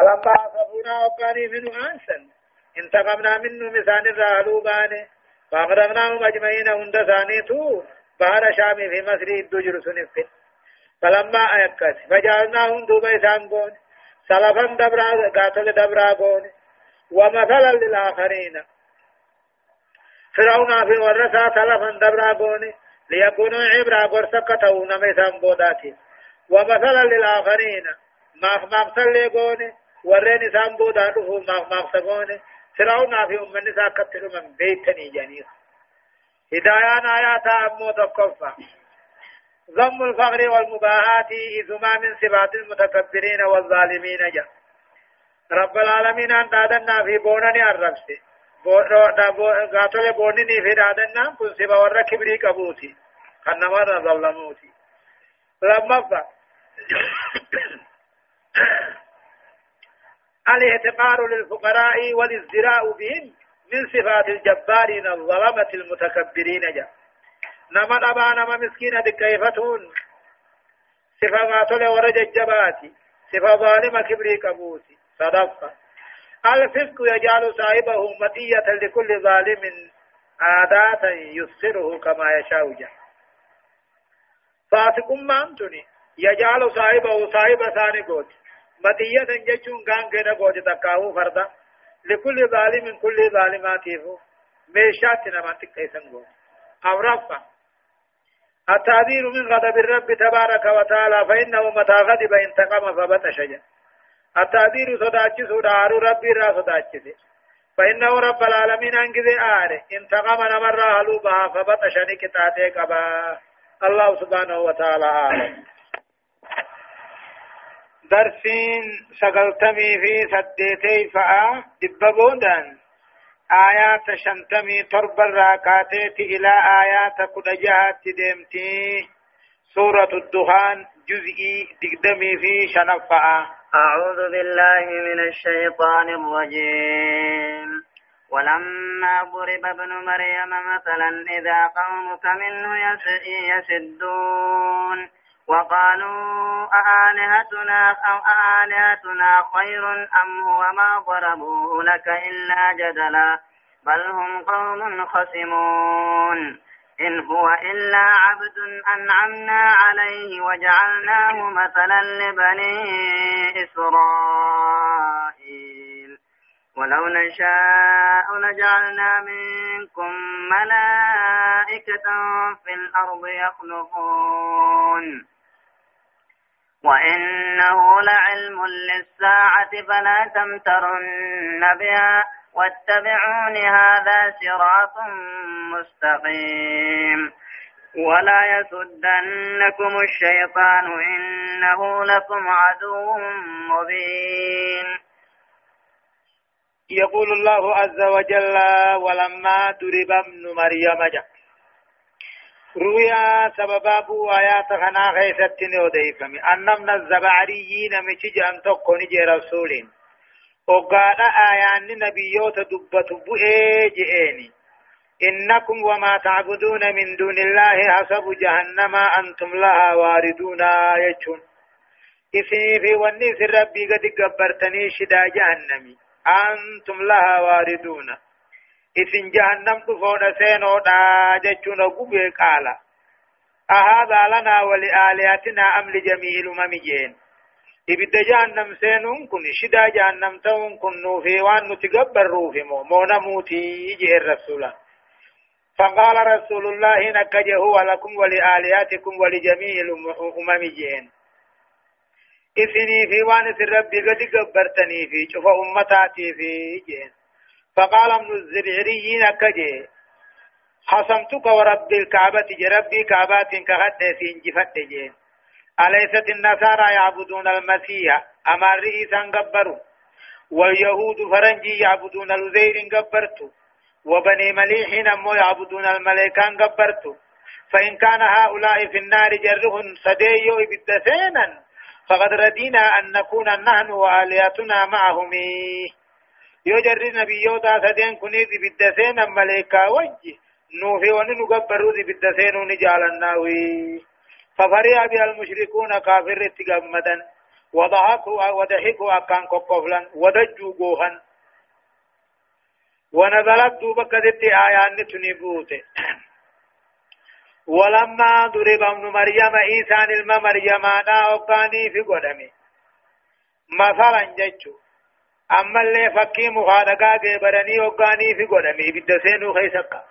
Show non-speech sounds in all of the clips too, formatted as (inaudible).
فلما أصابونا وقاني منه أنسا انتقمنا منه مثال الرهلو بانه فأغرقناهم أجمعين هند ثانيتو بحر شام في مصر الدجر سنفت فلما أيكت فجعلناهم دوبا إسان قون سلفا دبرا قاتل دبرا قون ومثلا للآخرين فرعون في ورثة سلفا دبرا قون ليكونوا عبرا قرصة نمي سنبوداتي ومثلا للآخرين ما مقتل لقون ورين سنبودا ما مقتل فرعون في أم النساء كتر من بيتني جنيخ هدايان آيات أمو تقفى ضم الفقر والمباهات إذما من صفات المتكبرين والظالمين جاء رب العالمين أن تادنا في بونني الربس قاتل بونني في دادنا كن سبا ورى كبري قبوتي خنا مرة ظلموتي لما فا الاعتقار للفقراء والازدراء بهم من صفات الجبارين الظلمة المتكبرين جاء نما أبا نما مسكين كيفتون. صفة ما تولي ورج الجباتي. صفة ظالمة كبري كبوتي صدقة. الفسق يجعل صاحبه مطية لكل ظالم عادات يسره كما يشاء جاء فاسق ما أنتني يجعل صاحبه صاحب ثاني قوت. مطية جيشون كان كنا قوت تكاهو فردا لكل ظالم كل ظالماته ميشات نما تكيسن قوت أو رفع التعذير من غضب الرب تبارك وتعالى فإنه متى غضب انتقم فبطش التعذير صداتش دارو ربي را صداتش فإنه رب العالمين أنجز آره انتقم نمر هلوبها فبطش نكتاتي قبا الله سبحانه وتعالى آره درسين سقلتمي في سديتي فأ دببودان آيات شنتمي ترب الراكاتيت إلى آيات كدجهات ديمتي سورة الدخان جزئي تقدمي في شنفعة أعوذ بالله من الشيطان الرجيم ولما ضرب ابن مريم مثلا إذا قومك منه يسدون وقالوا أآلهتنا أو أآلهتنا خير أم هو ما ضربوه لك إلا جدلا؟ بل هم قوم خصمون. إن هو إلا عبد أنعمنا عليه وجعلناه مثلا لبني إسرائيل. ولو نشاء لجعلنا منكم ملائكة في الأرض يخلقون. وإنه لعلم للساعة فلا تمترن بها واتبعون هذا صراط مستقيم ولا يسدنكم الشيطان إنه لكم عدو مبين يقول الله عز وجل ولما ضرب ابن مريم جاء رويا سببا بو آيات خنا غيثتني وديفمي. أن من الزبعريين مچج أن تقون جي رسولين. وقال آيان نبيوت دبت بؤي إنكم وما تعبدون من دون الله حسب جهنم أنتم لها واردون يجون. إسي في ونيس ربي قد قبرتني شدا جهنمي. أنتم لها واردون. Isin jahannam dhufoodha seenoodha jechuun ogubee qaala. أهذا لنا ولآلهتنا أم لجميع الأمم جين إبدا جهنم سينون كن شدا جهنم تون كن نوفي وان نتقبر روفي مو مونا موتي يجي الرسول فقال رسول الله نكجه هو لكم ولآلهتكم ولجميع الأمم جين إثني في وان ربي قد قبرتني في شوف أمتاتي في جين فقال ابن الزبعريين كجي حسمتك ورب الكعبة ربي كعبات كهد في انجفت جين أليست النصارى يعبدون المسيح؟ أما الرئيسا قبروا؟ واليهود فرنجي يعبدون الزير قبرت وبني مليح نمو يعبدون الملائكان قبرت فإن كان هؤلاء في النار جرهم سديو بالدسينا فقد ردينا أن نكون نحن وآلياتنا معهم. يو جري نبيوتا سدين كني دي بدسين ملائكة وجه نوفي ونو نقبرو دي بدسين ونجالناوي ففريا بها المشركون كافر اتقمدا وضحكوا وضحكوا أكان كقفلا ودجوا قوها ونزلت دوبك ذات آيان تنبوته ولما ضرب ابن مريم عيسى الم مريم أنا وقاني في قدمي مثلا جچو اما اللي فكي مخادقا قبرني وقاني في قدمي بدسينو خيسقا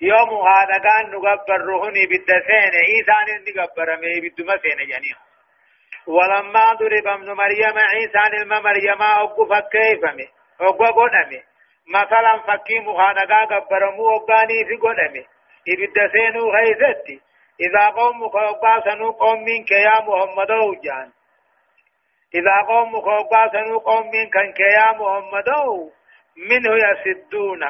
يوم مخادقا نقبر روحني بدسين عيسى نقبرمي بدمسين جنيه ولما ضرب ابن مريم عيسى الم مريم اوقف كيفمي اوقف قدمي مثلا فكي مخادقا قبرمو وقاني في قدمي إبدا سينو غيثتي إذا قومك وقاسنوا قوم منك يا محمد جان إذا قومك وقاسنوا قوم منك يا محمد منه يسدون.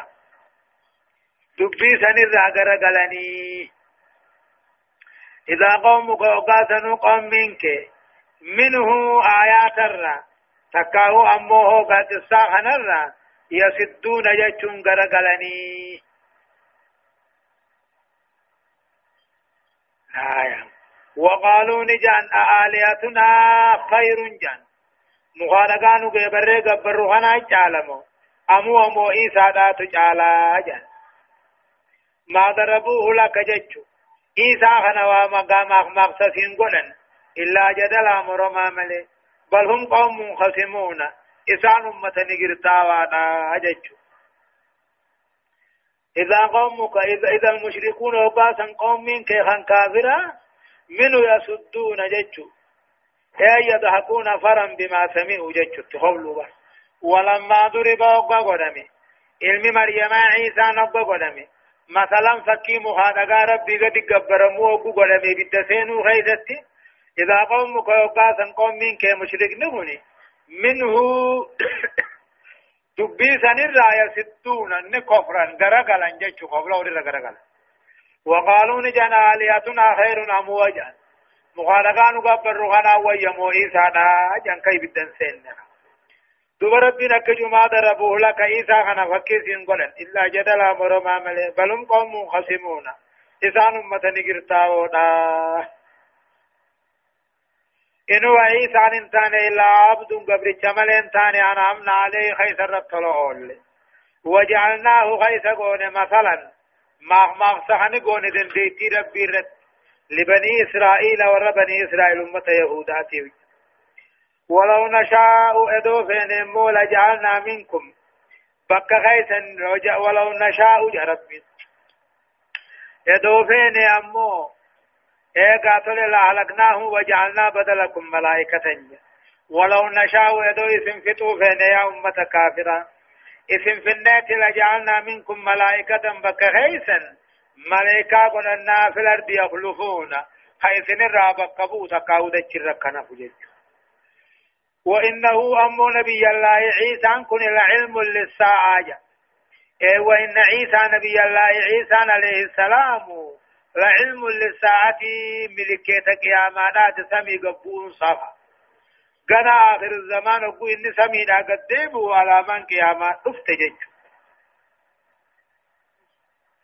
دبي سنر غرغلني إذا قومك وقاسنوا قوم منك منه آيات الرّ تكاو أمه قد استاخن الرّ يسدون جچون غرغلني آية. وقالوا نجان آلياتنا خير جان. مخالقان قبر قبر خنا جالمو أمو أمو إيسا دات جالا جان. ما ضربوه لك ججو إيسا خنا ومقام مقصصين قلن إلا جدل أمر ملي بل هم قوم خصمون. إسان أمة نقرتاوانا ججو إذا قومك إذا, إذا المشركون وباسا قوم من كيخان كافرا منو يسدون ججو أي يضحكون فرا بما سمعوا ججو تخبلوا بس ولما ضرب قدمي. علم مريم عيسى نبا قدمي. مثلا فكي مخادقا ربي قد قبرمو قدمي بالدسينو خيزتي. إذا قومك وباسا قوم من كي مشرك نهني منه (coughs) دبي سنرى يسدون ان كفرا غرغلا جچو كفلا ورا غرغلا وقالوا نجان آلياتنا خير أمواجا مخالقان قبر رغنا ويمو إيسانا. جان كي بدن سننا دوبا ربنا كجما دربوه لك إيسا خنا فكيسين قلن إلا جدلا مرما ملي بلهم قوم خصمون إسان أمة نقرتاونا. إنو عيسى انتان إلا عبد قبر جمل انتان أنعمنا عليه خيس الرطلول وجعلناه خيس قون مثلا. ما ما سخن قون دن ديتي ربي رت لبني إسرائيل ور بني إسرائيل أمة يهوداتي ولو نشاء أدوفين مولا جعلنا منكم بك خيسا ولو نشاء جرب أدوفين أمو ايغا تل لهلكناه وجعلنا بدلكم ملائكة ولو نشاء يدو اسم فتو فين يا أمة كافرة اسم فنات لجعلنا منكم ملائكة بكهيسا. ملائكة قلنا في الأرض يخلفون. حيث نرى بقبو تقاود الشركنا فجد وإنه أم نبي الله عيسى كن العلم للساعة. إيه وإن عيسى نبي الله عيسى عليه السلام لعلم للساعة ملكيت قيامات سمي قبور صفا. قنا آخر الزمان أقول إني سمي دا قديمه على من قيامات افتجج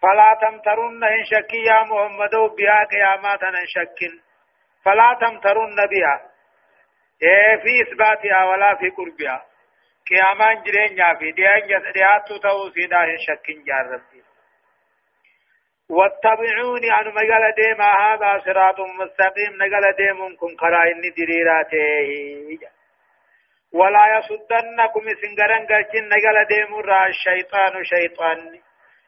فلا تمترن إن شكي يا محمد بها قيامات إن شك فلا تمترن بها إيه في إثباتها ولا في قربها قيامان جرين في ديان دياتو تو سيدا إن شك جاربتي واتبعوني أن مجال ديما هذا صراط مستقيم نجال ديمكم قرائن دريراته ولا يصدنكم سنگرن گرچن نجال ديم را الشيطان شيطان.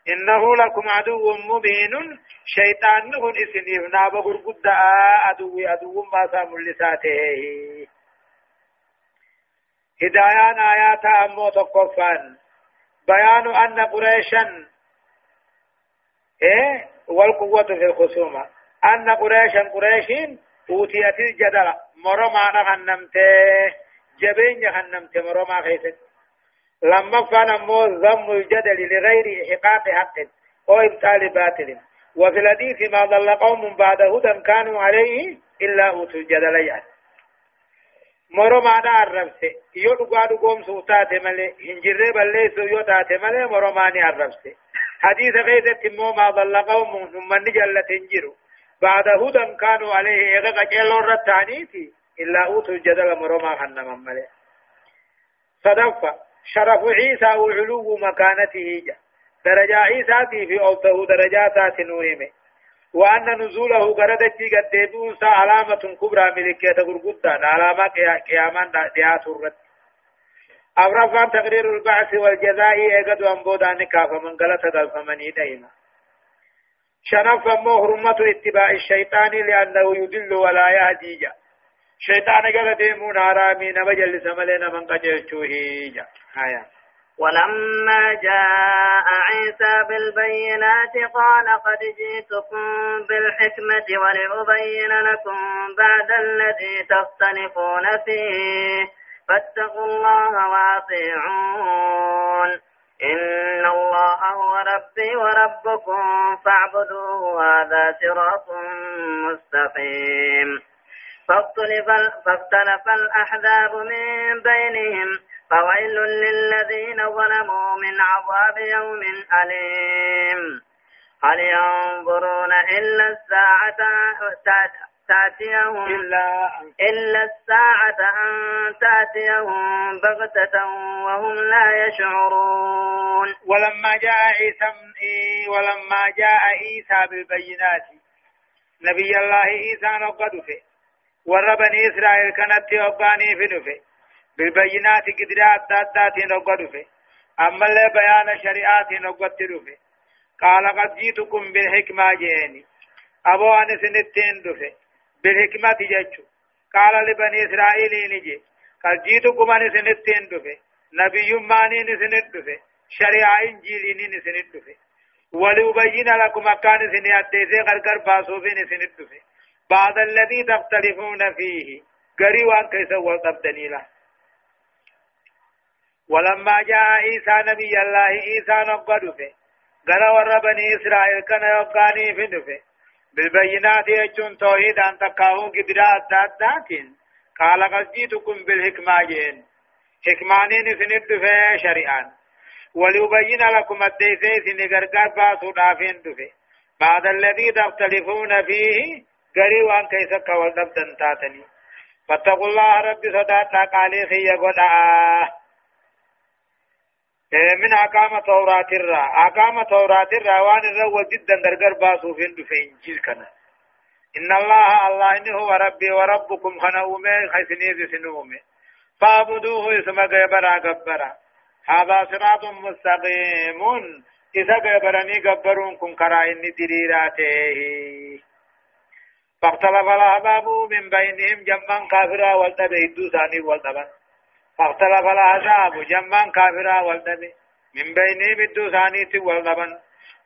إنه لكم عدو مبين شيطان نهن اسنيف نابا غرقود عدو عدو ما سام لساته هدايان آيات أمو تقفان. بيان أن قريشا إيه؟ والقوة في الخصومة. أن قريشا قريشين أوتيت الجدل. مرما نغنمت جبين يغنمت مرما خيست لما كان مو ذم الجدل لغير إحقاق حق. أو إبطال باطل. وفي الحديث ما ضل قوم بعد هدى كانوا عليه إلا أوتوا الجدل. يعني مرما يو دغا دغوم سوتاته ملي. هنجره بلې سو يو تاته ملي مرما عربسه حديث غيث تمو ما ضل قوم من جلة تنجروا بعد هدى كانوا عليه إغا قجلوا الرتانيتي إلا أوتوا الجدل مرما خنما ملي صدفة شرف عيسى وعلو مكانته جا. درجة عيسى في أوته درجات نوهمه وأن نزوله قردتي قد علامة كبرى ملكية غرقودة علامة قيامان ديات الرد أبرفان تقرير البعث والجزاء إيقاد أنبودان كافا من قلت دلفمني دائما شنف مو حرمة اتباع الشيطان لأنه يدل ولا يهدي جا شيطان قال ديمون حرامي نمجل سملين من قجل جا آية ولما جاء عيسى بالبينات قال قد جئتكم بالحكمة ولأبين لكم بعد الذي تختلفون فيه فاتقوا الله وأطيعون. إن الله هو ربي وربكم فاعبدوه هذا صراط مستقيم. فاختلف, الأحزاب من بينهم فويل للذين ظلموا من عذاب يوم أليم. هل ينظرون إلا الساعة تأتيهم إلا, إلا الساعة أن تأتيهم بغتة وهم لا يشعرون. ولما جاء عيسى ولما جاء عيسى بالبينات نبي الله عيسى نقد في ور بني إسرائيل كانت يوقاني في دفه بالبينات قدرات دادات نقد في أما اللي بيان شريعات نقد دفه قال قد جيتكم بالحكمة جيني أبو أنس نتين دفه بالحكمة جيتشو قال لبني إسرائيل نجي قال جيتكم أن سنتين دفه نبي ماني نسنت دفه شريعة إنجيلي نسنت دفه ولأبين لكم أكان سني أديسي غرغر باسوفي نسنت دفه بعد الذي تختلفون فيه قري وان كيس والتبدني له ولما جاء عيسى نبي الله عيسى نقد فيه قال ور بني إسرائيل كان يقاني في دفه بالبينات يجون توحيد أن تقاهم قدرات ذاتين. قال قد جئتكم بالحكمة جين. حكمانين سند في شريعان. وليبين لكم الديسي سنقرقار باسو دافين دفه بعد الذي تختلفون فيه قري وان كيسك والدبدن تاتني. فاتقوا الله ربي صداتا قالي خي قدعاه من أقام توراة الرا أقام توراة الرا وان الرا جدا درجر باسو فين دفين جيل كنا إن الله الله إنه هو ربي وربكم خنومي خيسني سنومي فاعبدوه اسم غيبرا غبرا هذا صراط مستقيم إذا غيبرني غبرون كن كرا إني دريراته فاختلف الأحباب من بينهم جمعا كافرا والتبه ثاني والتبه فاختلف الأحزاب جمان كافرا والدبي. من بينهم الدو ثانيت والدبن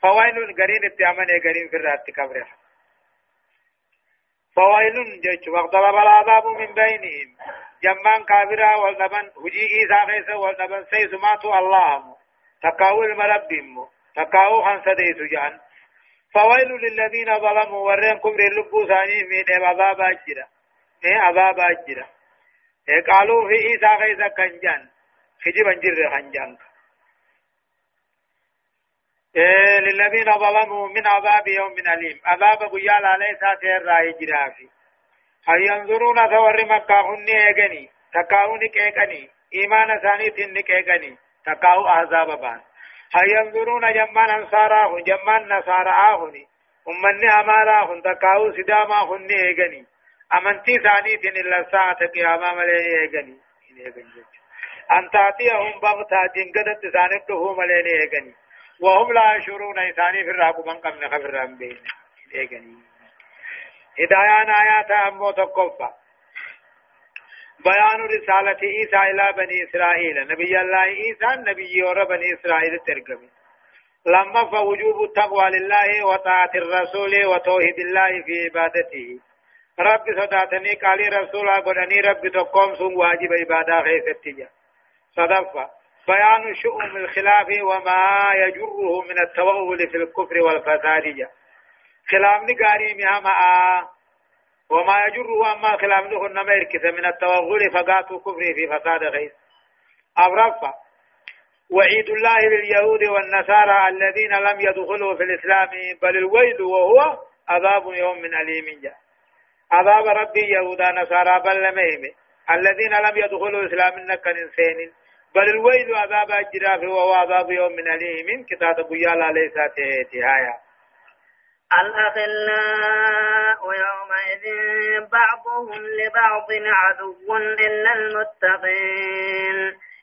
فويل قرين اتعمل قرين في الرات كبره فويل جيش. واختلف العذاب من بينهم جمان كافرا والدبن هجي إيسا خيس والدبن سيسماتو الله تقاو المربهم تقاو خنسديت جان. فويل للذين ظلموا. ورين كبر اللبو من عذاب إيه عذاب أجرا قالوا في إيسا غيظا كنجان. خجبا جر خنجان. إيه للذين ظلموا من عذاب يوم أليم. عذاب قيال عليه ساتير رأي جرافي. هل ينظرون ثور مكة هني اغني تكاو نكيغني إيمان ثاني نكيغني؟ تكاو أحزاب بان. هل ينظرون جمان أنصاراه جمان نصاراه أمني أماراه تكاو سداما هني اغني امنتي ثاني دين الله ساعة قيامة ملي ايغني ان تاتيهم بغتا جنگدت ثانته ملي ايغني وهم لا يشعرون ثاني في الراب من قبل خبر رام بين ايغني هدايان آيات امو تقفى بيان رسالة عيسى إلى بني إسرائيل نبي الله عيسى نبي ور بني إسرائيل ترجمه لما فوجوب التقوى لله وطاعة الرسول وتوحيد الله في عبادته رب صداتني قالي رسولا قدني رب تقوم سن واجب عبادة خيستيا صدفة بيان شؤم الخلاف وما يجره من التوغل في الكفر والفساد خلاف نقاري مهما وما يجره أما خلاف نخن نميركس من التوغل فقات كفر في فساد غيث أبرفة وعيد الله لليهود والنصارى الذين لم يدخلوا في الإسلام بل الويل وهو عذاب يوم من أليم جاء عذاب ربي يهودا نصارى بل لمهم الذين لم يدخلوا إسلام نكن إنسان بل الويل عذاب الجراف وهو عذاب يوم من أليم. كتاب قيالا ليس تهايا الأخلاء يومئذ بعضهم لبعض عدو إلا المتقين.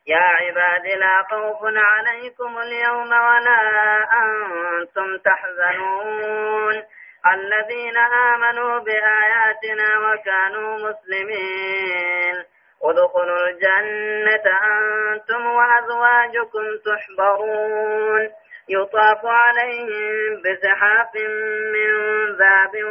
يا عباد لا خوف عليكم اليوم ولا أنتم تحزنون. الذين آمنوا بآياتنا وكانوا مسلمين. ادخلوا الجنة أنتم وأزواجكم تحبرون. يطاف عليهم بسحاف من ذهب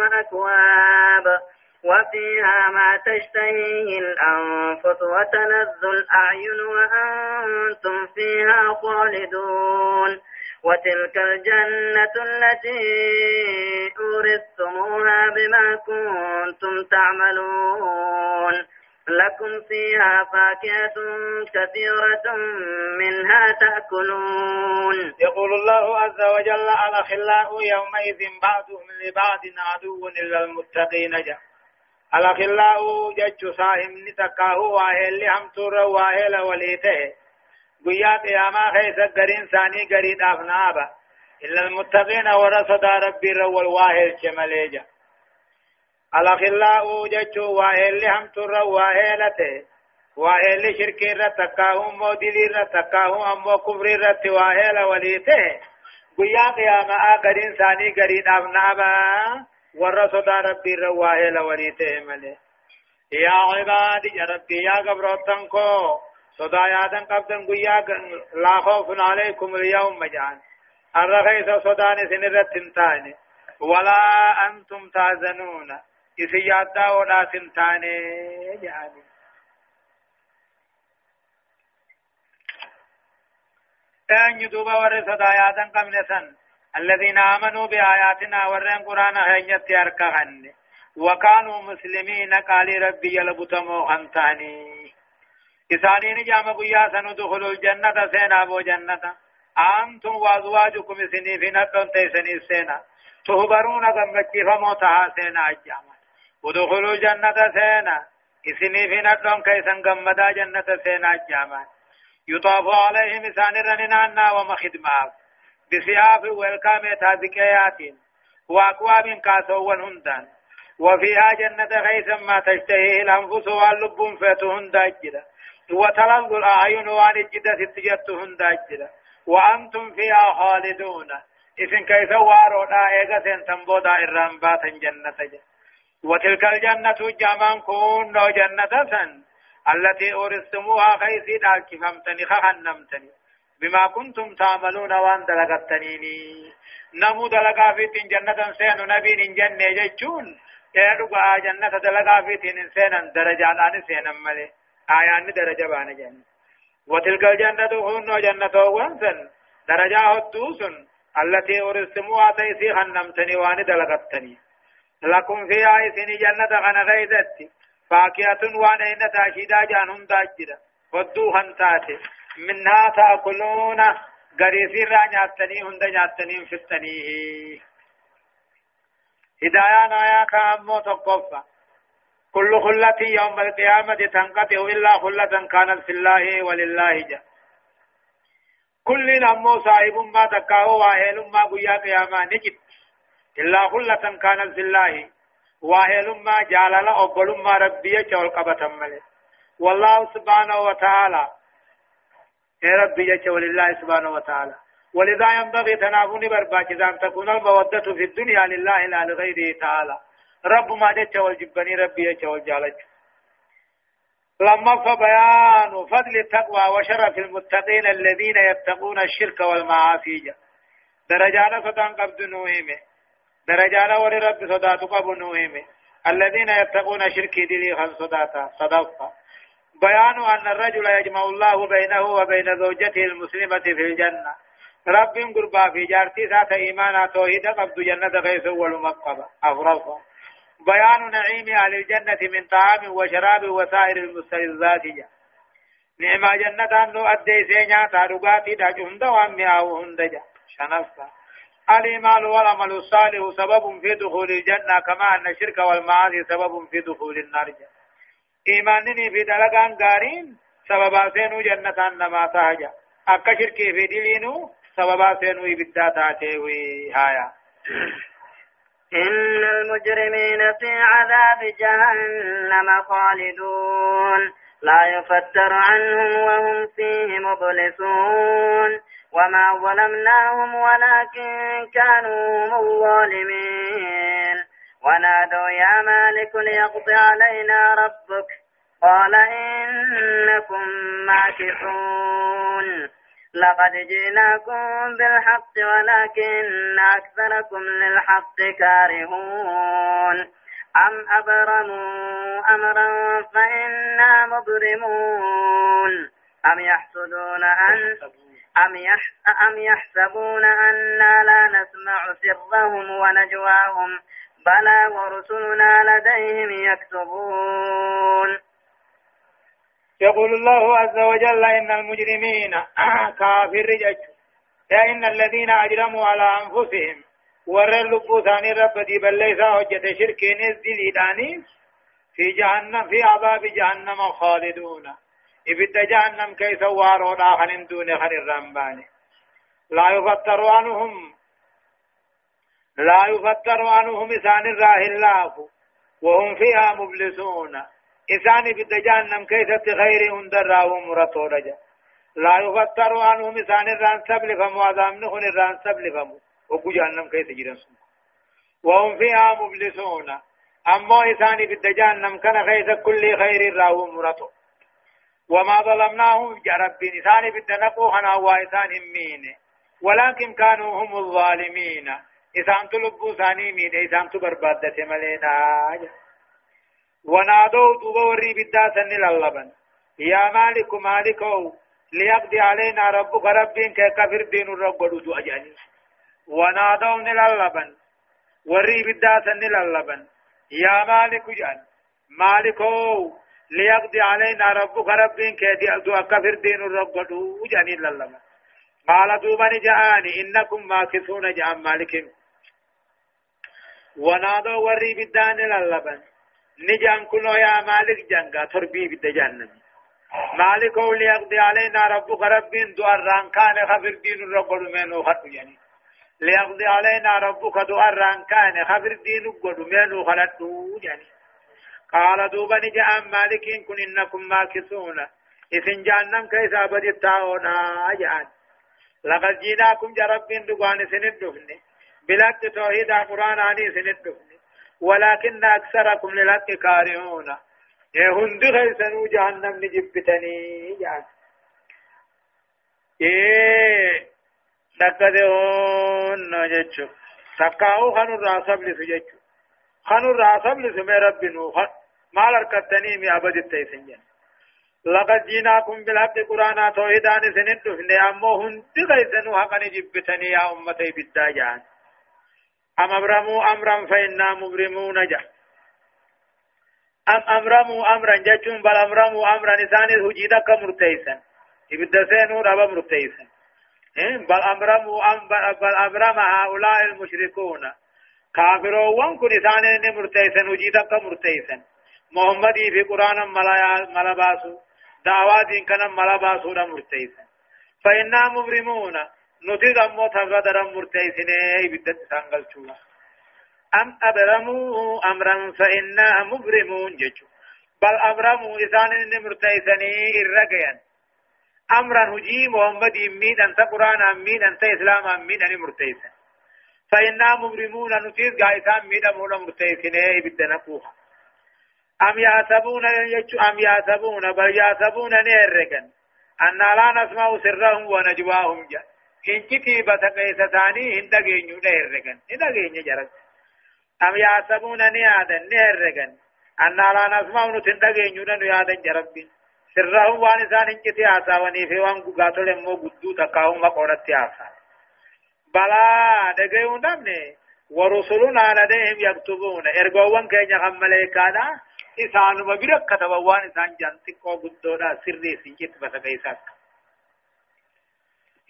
وأكواب. وفيها ما تشتهيه الأنفس وتلذ الأعين وأنتم فيها خالدون. وتلك الجنة التي أورثتموها بما كنتم تعملون. لكم فيها فاكهة كثيرة منها تأكلون. يقول الله عز وجل الأخلاء يومئذ بعضهم لبعض عدو إلا المتقين جاء الأخلاء جج صاحب نتكاه واهل همتور واهل وليته. قيا قياما خيس قرين ثاني قريد أفنابا إلا المتقين ورصد ربي رو الواهل شماليجا الأخلاء جج واهل همتور واهلته واهل شرك رتكاه موديل رتكاه أمو كفر رت واهل وليته قيا قياما قرين ثاني قريد أفنابا ورا صدا ربي رواه لوريته ملي يا عبادي يا ربي يا قبرتن كو صدا يادن قبدن قيا لا خوف عليكم اليوم مجان. الرخيص صدان سنرت تنتاني ولا أنتم تازنون. إذا يادا ولا تنتاني يعني أن يدوب ورثة آياتا قمنا سن الذين آمنوا بآياتنا ورن قرآن هنيت أركهن وكانوا مسلمين قال ربي يلبتمو خنتاني إسانين جام قيا سندخل الجنة سينا أبو جنة أنتم وأزواجكم سني في نتون تيسني سينا تهبرون غمكي فموتها سينا أجاما ودخلوا الجنة سينا إسني في نتون كيسن غمدا جنة سينا أجاما يطاف عليهم إسان رننا ومخدمات بثياب والكام تازكيات وأكواب كاسوان هندان وفيها جنة غيثا ما تشتهيه الأنفس واللب فتهن داجدا وتلظ الأعين وان الجدة ستجت هنداجدا وأنتم فيها خالدون. إذن كيف وارونا إيغا تنبودا إرام باتا جنة جا وتلك الجنة جامان كون جنة سن. التي أورثتموها خيسي دالك فمتني خخنمتني بما كنتم تعملون وأن دلغتنيني نمو دلغا فيتين جنة سين نبي جنة جيشون يدقى جنة دلغا فيتين سينا درجات آن سينا ملي. آيان درجة بان جنة وتلك الجنة هن جنة وانسن درجة هدوسن التي أرسموها تيسي خنمتني وان دلغتني لكم فيها إسني جنة غن غيدت فاكهة وان إن تاشيدا جانهم داجدا ودو هنتاتي منها تأكلون غريسي را نياتني هند نياتني فتني هدايا نايا كامو تقفا كل خلة يوم القيامة تنقطع إلا خلة كانت في الله ولله جا. كل نمو صاحب ما تكاو واهل ما قيا قياما نجد. إلا خلة كانت في الله. واهل ما جالل أقبل ما ربي جول قبة ملي والله سبحانه وتعالى. يا ربي جل ولله سبحانه وتعالى. ولذا ينبغي تنافون برباك أن تكون المودة في الدنيا لله لا لغيره تعالى. رب ما جل والجبني ربي جل والجالج لما فبيان فضل التقوى وشرف المتقين الذين يتقون الشرك والمعاصي درجانا صدان قبض نوهمة. درجانا ولرب صدات قبض نوهمة. الذين يتقون شرك دلي خل صداتا صدقا بيان أن الرجل يجمع الله بينه وبين زوجته المسلمة في الجنة. رب قربا في جارتي ذات إيمانا توحيد قبض جنة غيث والمقبة أفرصا بيان نعيم أهل الجنة من طعام وشراب وسائر المستلزات نعم جنة أنه أدي سينيا تارغاتي دا جهند وامي أو هندجا شنفا. الإيمان والعمل الصالح سبب في دخول الجنة كما أن الشرك والمعاصي سبب في دخول النار إيمانني في دلقان قارين سببا سينو جنة نما تاجا أكا شركي في دلينو سببا سينو إبدا تاتيوي هايا إن المجرمين في عذاب جهنم خالدون لا يفتر عنهم وهم فيه مبلسون وما ظلمناهم ولكن كانوا هم الظالمين ونادوا يا مالك ليقضي علينا ربك قال إنكم ماكثون لقد جئناكم بالحق ولكن أكثركم للحق كارهون. أم أبرموا أمرا فإنا مبرمون. أم يحسدون أن أم, يح أم يحسبون أنا لا نسمع سرهم ونجواهم. بلى ورسلنا لديهم يكتبون. يقول الله عز وجل إن المجرمين (clears throat) كافر جج إن الذين أجرموا على أنفسهم ور اللبو ثاني رب دي بل ليس حجة شرك نزل في جهنم في عذاب جهنم خالدون. إبت جهنم كيس وارو داخل دون خير الرمبان لا يفتر عنهم لا يفتر عنهم إسان الله وهم فيها مبلسون. إساني بد جهنم كيست غير هندراه مرتو رجا لا يفتر عنهم إسان الران سبلفم وعذامنهن الران سبلفم وقو جهنم كيس جرن وهم فيها مبلسون. أما إساني بد جهنم كان خيس كل خير راو مرتو وما ظلمناهم جرب إساني بد نقو خنا وإسان مين ولكن كانوا هم الظالمين. إسان تلبو ثاني مين. إسان تبربادة ملينا. ونادوا دوبا وري بدا سن للبن يا مالك مالك ليقضي علينا ربك ربين كفر دين الرب دو أجاني. ونادوا للبن وري بدا سن للبن يا مالك جان. مالك ليقضي علينا ربك ربين كدي دو كفر دين الرب دو أجاني للبن قال دوبا جاءني إنكم ماكثون جاء مالك ونادوا وري بدان للبن نجان كنو يا مالك جنگا تربي بد جهنم مالك هو ليقضي علينا ربك رب دو الران كان خبر دين الرب منو خط يعني. ليقضي علينا ربك دو الران كان خبر دين الرب منو خلت يعني. قال دوبا نجان مالك كن إنكم ماكسون. إذن جهنم كيس أبدي تاونا يعني. لقد جيناكم جرب دقان سندفن بلاد توحيد قرآن آني سندفن ولكن أكثركم للحق كارهون. هند غيسنو جهنم نجبتني جان إيه نقدهون نجتشو تقاو خنو الراسب لسجتشو خنو الراسب لسمي رب نوخ ما لركتني مي أبد التيسنجن لقد جيناكم بالحق قرآن توحيدان سنين دفن. أمو هند غيسنو حقا نجبتني يا أمتي بالداجان أم أبرموا أمرا فإنا مبرمون جا أم أمرموا أمرا جتون بل أمرموا أمرا نسان هجيدا كمرتيسا إبدا سينو ربا مرتيسا بل أمرموا أم بل أمرم هؤلاء المشركون كافرون كن نسان مرتيسا هجيدا كمرتيسا محمد في قرآن ملباسو دعوات كان ملباسو مرتيسا فإنا مبرمون نتي دمو تغدر مرتيسنه بدت سانغلچوا أم أبرموا أمرا فإنا مبرمون جچو بل أبرموا إسان إن مرتيسني إرقيا أمرا هجي محمد مين أنت قرآن أمين أنت إسلام أمين أني مرتيسن. فإنا مبرمون نتيز قائسان مين أمونا مرتيسنه بدنا قوها أم يحسبون أم يحسبون بل يحسبون نيرقا أن لا نسمع سرهم ونجواهم جاء كنتي بتقيس ثاني هند جينيو نهرجن هند جينيو جرس أم يحسبون نيادا نهرجن أن لا نسمع نتند جينيو نيادا جربين سرهم وان إنسان إنكتي آسا وني في وان قاتل مو قدو تقاهم وقورتي آسا بلا دقيون دمني ورسلنا لديهم يكتبون إرقوان كينيا خم ملائكانا إسان مبرك كتبوان إسان جانتك وقدونا سري سنجت بتقيسات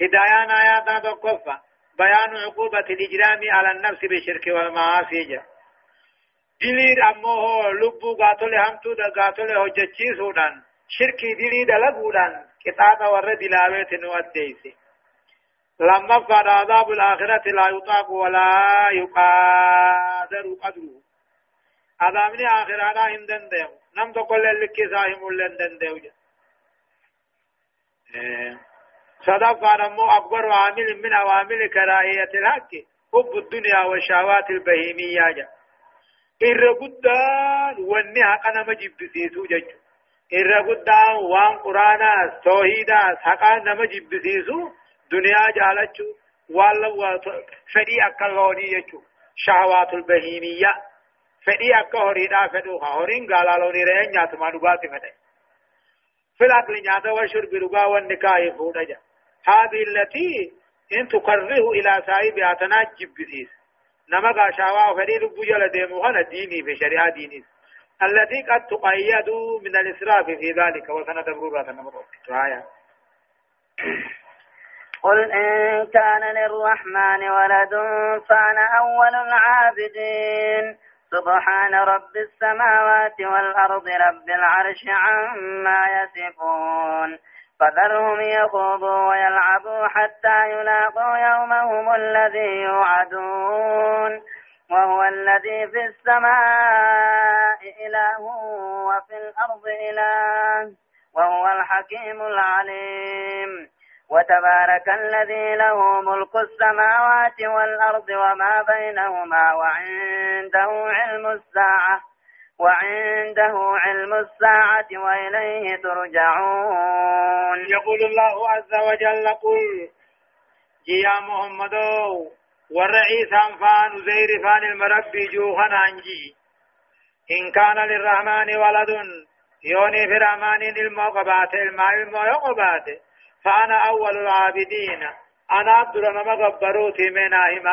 هدايان آيات تقفى بيان عقوبة الإجرام على النفس بالشرك والمعاصي. جا دليل أمه لبو قاتل همتو دا قاتل هجتشي سودان. شركي دليل دلقودان كتابة ورد دلاوة نوديسي لما فعل عذاب الآخرة لا يطاق ولا يقادر قدره. عذابني آخرانا هندن ديو نم تقول لك ساهم لندن ديو صدق نمو أكبر عامل من عوامل كراهية الحق. حب الدنيا والشهوات البهيمية. جا إر قدان ونها قنا مجيب بسيسو جج. إر قدان وان قرانا نمجيب بسيسو دنيا جالچو والله فدي أكلوني يجو شهوات البهيمية. فدي أكهوريدا فدوها هورين قالالوني رين ناتما نباتي فدي. في فودجا هذه التي إن تكره إلى صاحبها تناجب بسيس نما قاشاوا وفدي ربو جل ديمو هنا ديني في شريعة ديني. التي قد تقيد من الإسراف في ذلك. وسندبر ذات النمر قل إن كان للرحمن ولد فأنا أول العابدين. سبحان رب السماوات والأرض رب العرش عما يصفون. فذرهم يخوضوا ويلعبوا حتى يلاقوا يومهم الذي يوعدون. وهو الذي في السماء إله وفي الأرض إله وهو الحكيم العليم. وتبارك الذي له ملك السماوات والأرض وما بينهما وعنده علم الساعة. وعنده علم الساعة وإليه ترجعون. يقول الله عز وجل قل يا محمد والرئيس أنفان زير فان المربي جوهن عنجي إن كان للرحمن ولد يوني في رحمن الموقبات الماء الموقبات. فأنا أول العابدين. أنا عبد نما غبروتي من أهما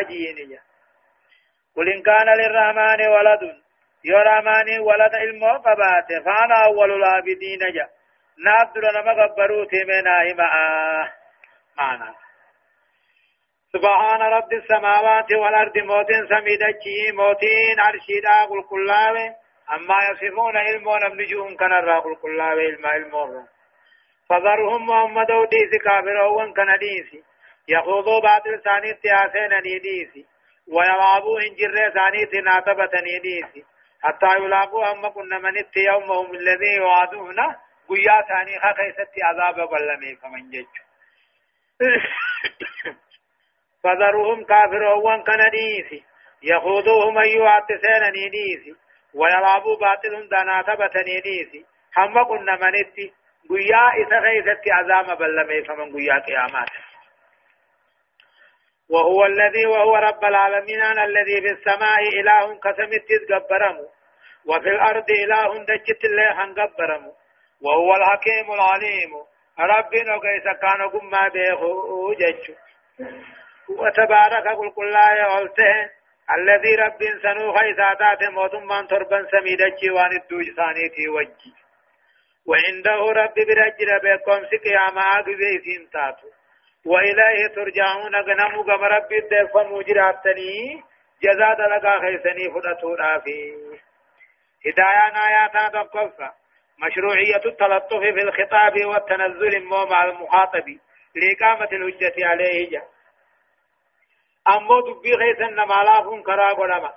أجيني قل إن كان للرحمن ولد رحمن ولد الموقبات فأنا أول العابدين جا نعبد نما غبروتي من أهما معنا سبحان رب السماوات والأرض موتين سميدتشي موتين عرشيدا قل كلاوي أما يصفون علمون ابن كان الراقل كلاوي علم علمون فذرهم محمد وديس كافرون كان ديسي يخوضوا باطل ثاني تياسين ديسي ويلعبوا انجر ثاني تناتبة ديسي حتى يلاقوا هم كنا من يومهم الذي يوعدون. قيا ثاني خيست عذاب بلمي كمن جج فذرهم كافرون كان ديسي. يخوضوهم أيها التسين ديسي ويلعبوا باطل داناتبة ديسي هم كنا من گویا إذا غيثت عذاب بلمي فمن گویا قيامات. وهو الذي وهو رب العالمين الذي في السماء إله قسمت تتقبرم وفي الأرض إله دجت الله هنقبرم وهو الحكيم العليم. رب نقيس كان قم بيه جج. وتبارك قل قل لا الذي رب سنو خيساتات موتم من تربا سميدجي وان الدوج ثانيتي وجي. وعنده رب برجل بكم سقياما عقبه سنتاتو وإليه ترجعون. غنمو غم رب الدف مجراتني جزاد لغا خيسني فدتو رافي. هدايان آياتنا تقفى مشروعية التلطف في الخطاب والتنزل مع المخاطب. لإقامة الحجة عليه جا. أمو دبي خيسن نما لافون كرا قدما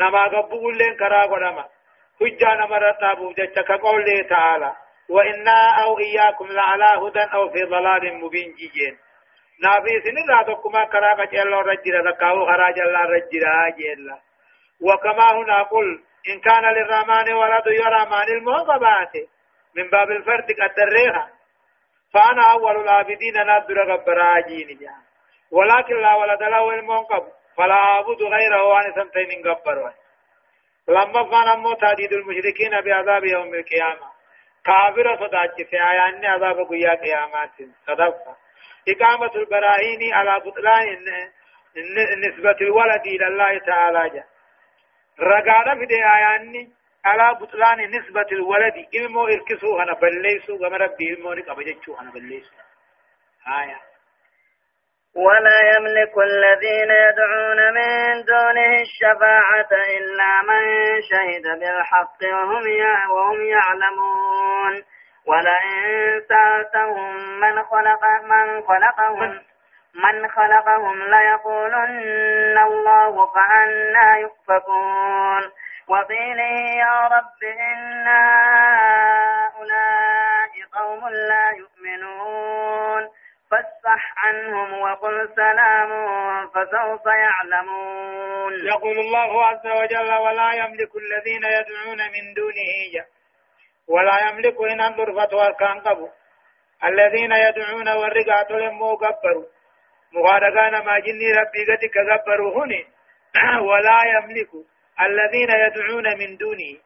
نما قبول لين كرا قدما حجة نمرت أبو جتك كقوله تعالى. وإنا أو إياكم لعلى هدى أو في ضلال مبين جيجين. نافي سن لا تكما كراك جل رجل ذكاو خراج الله رجل جل وكما هنا قل إن كان للرحمن ولد يرى مان الموقبات من باب الفرد قدريها فأنا أول العابدين نادر غبراجين ولكن لا ولد له الموقب فلا أعبد غيره وأنا سمتين غبر لما فان امو تهديد المشركين بعذاب يوم القيامة. كافر صداج في آيان عذاب قيا قيامات صدفة. إقامة البراهين على بطلان نسبة الولد إلى الله تعالى. جا رقادة في آيان على بطلان نسبة الولد. إلمو إركسو هنا بليسو غم ربي إلمو نقب جتشو هنا بليسو. آية. ولا يملك الذين يدعون من دونه الشفاعة إلا من شهد بالحق وهم وهم يعلمون. ولئن سألتهم من خلق من خلقهم من خلقهم ليقولن الله فأنا يؤفكون. وقيله يا رب إن هؤلاء قوم لا يؤمنون. فاصفح عنهم وقل سلام فسوف يعلمون. يقول الله عز وجل ولا يملك الذين يدعون من دونه ولا يملك إن أنظر فتوى قبو الذين يدعون والرقات لمو قبروا. مغارقان ما جني ربي قد كقبروا هني. (clears throat) ولا يملك الذين يدعون من دونه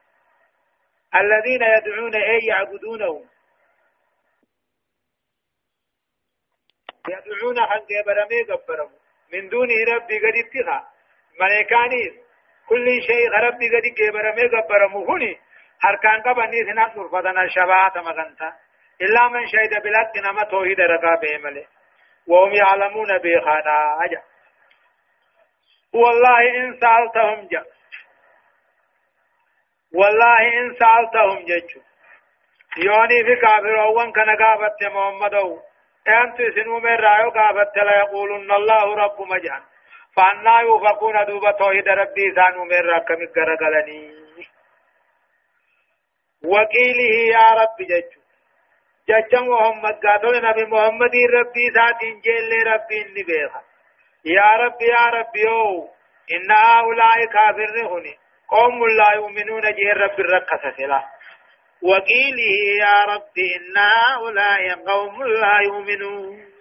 الذين يدعون أي يعبدونه. يدعون حق برمي قبرهم. من دونه ربي قد اتخا ملكانيس كل شيء ربي قد برمي قبرهم. هني هركان قبني سنات نرفتنا الشباعة مغنتا إلا من شهد بلاد نما توحيد رقابه ملي وهم يعلمون بخانا أجا. والله إن سألتهم جا. والله إن سألتهم ججو يوني في كافر أوان كان قابت محمد أنت سنو من رأيو قابت لا يقولون الله رب مجان فأنا يوفقون دوبا توحيد ربي سانو من رأكم قرقلني وقيله يا رب ججو ججا محمد قاتل نبي محمد ربي ذاتين جيل ربي نبيخا يا رب يا رب يو إن هؤلاء كافر هني قوم لا يؤمنون جه رب الرقصة سلا وقيله يا رب إن هؤلاء قوم لا يؤمنون.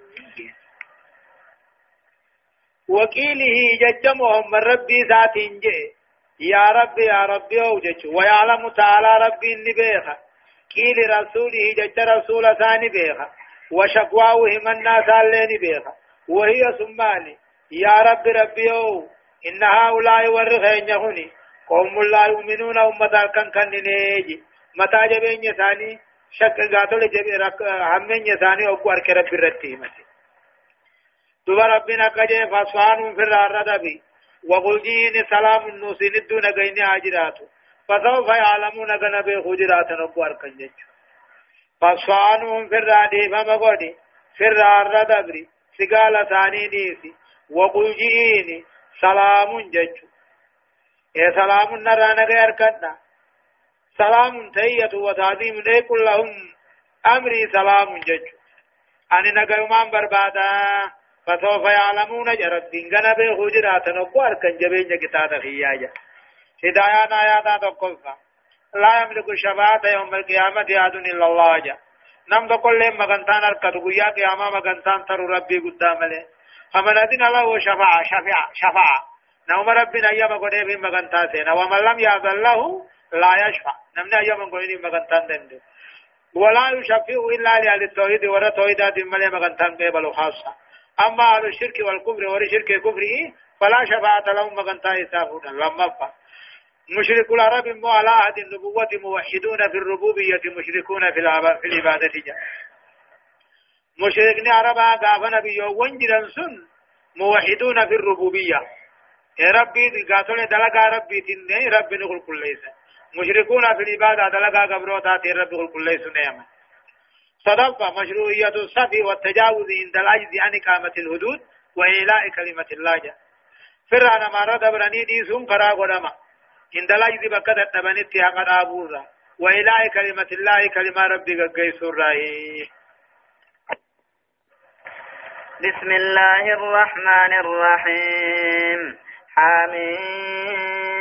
وقيله جج محمد ربي ذات جه يا رب يا رب يوجج ويعلم تعالى ربي النبيخ قيل رسوله جج رسول ثاني بيخ. وشقواه من الناس اللي بيخ. وهي سماني. يا رب ربي يو إن هؤلاء ورخين يهوني قوم لا يؤمنون أمة كان كان نيجي. متى جبين يساني شك قاتل رك همين يساني أقوار كرب برتي متي دوبا ربنا كجي فاسوان في الردبي وقل جين سلام النوسين الدون قيني عجراتو فسوف يعلمون كنبي خجرات أقوار كنجج فاسوانهم في الردي فما قولي في الردبي سقال ثاني ديسي وقل جين سلام ججو يا سلام نرانا غير كنا سلام تهية وتعظيم لكل لهم أمري سلام جج أني نقيمان بربادا فسوف يعلمون جرد دينغنا به خجرات نقوار كان جبين كتاب خياجا هدايانا آياتا تقلفا لا يملك الشفاعة يوم القيامة ياد إلا الله جا نم تقول مغنتان أركض قيا قياما مغنتان ترو ربي قدام له فمن أذن الله شفاعة شفاعة شفاعة نوم ربنا أيام قد في مغنتا سينا ومن لم يأذن له لا يشفع نمنا أيام قد في مغنتا دند. ولا يشفع إلا لأهل التوحيد ورا توحيدات ملي مغنتا قبل خاصة. أما أهل الشرك والكفر ورا شرك كفره فلا شفاعة لهم مغنتا يسافون. لما فا. مشرك العرب مو على عهد النبوة موحدون في الربوبية مشركون في العبادة مشركني عربا قاف نبي وانجلا سن موحدون في الربوبية. ربي قاتل دلقا ربي تنين ربي نقول كل ليس. مشركون في العبادة دلقا قبروتا تين ربي نقول كل ليس نعمة صدق مشروعية الصفي والتجاوز عند العجز عن إقامة الحدود وإيلاء كلمة الله. فرعنا ما رد براني دي سون قرا قدما. عند العجز بكت التبنت حق آبورا. وإيلاء كلمة الله كلمة ربي قيس الرأي بسم الله الرحمن الرحيم. حميم.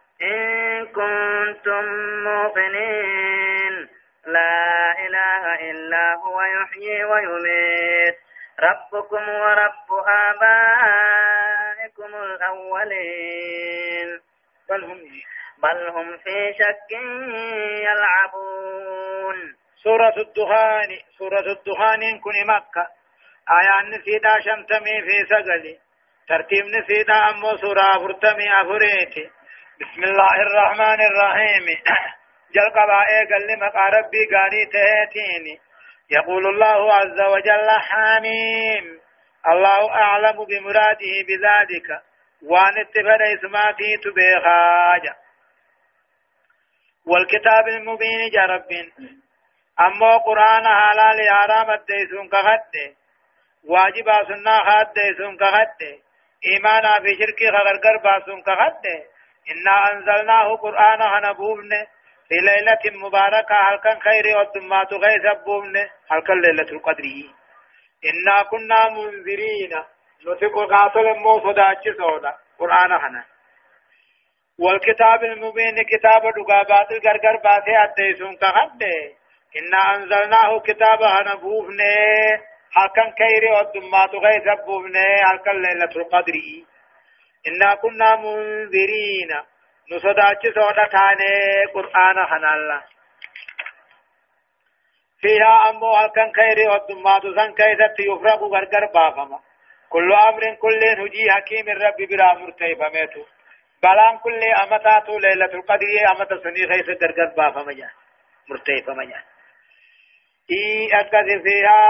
إن كنتم موقنين لا إله إلا هو يحيي ويميت. ربكم ورب آبائكم الأولين. بل هم بل هم في شك يلعبون. سورة الدخان سورة الدخان كن مكة. آيان نسيدا شمتمي في سقلي ترتيب نسيدا أمو سورة فرتمي أفريتي. بسم الله الرحمن الرحيم. (coughs) جل قبائي قال لي مقا ربي قاني تهيتيني يقول الله عز وجل حميم الله أعلم بمراده بذلك. وأن اتفر اسماتي تبيخاجا والكتاب المبين جا رب أما قرآن حلال حرام الديسون كغد. واجب سنة خاد ديسون كغد. إيمانا في شرك غرقر باسون كغد. إنا أنزلناه قرآن هنبوبن في ليلة مباركة هل كان خير والدمات غيث بوبن هل كان ليلة القدر. إنا كنا منذرين. نتق قاتل مو صداتش صودا؟ قرآن هنا. والكتاب المبين كتاب دقابات الغرغر باسي أديسون كغد إنا أنزلناه كتاب هنبوبن هل كان خير والدمات غيث بوبن هل كان ليلة القدر. إنا كنا منذرين. نصداتش سودا تاني قرآن حنالا فيها أمو هلكن خيري والدمات سن كيست يفرق غرغر بافما. كل أمر كل هجي حكيم الرب برا مرتيبا ميتو. بلان كل أمتاتو ليلة القدر أمت سني خيس غرغر بافما جا. مرتيبا مجا إي أكد فيها.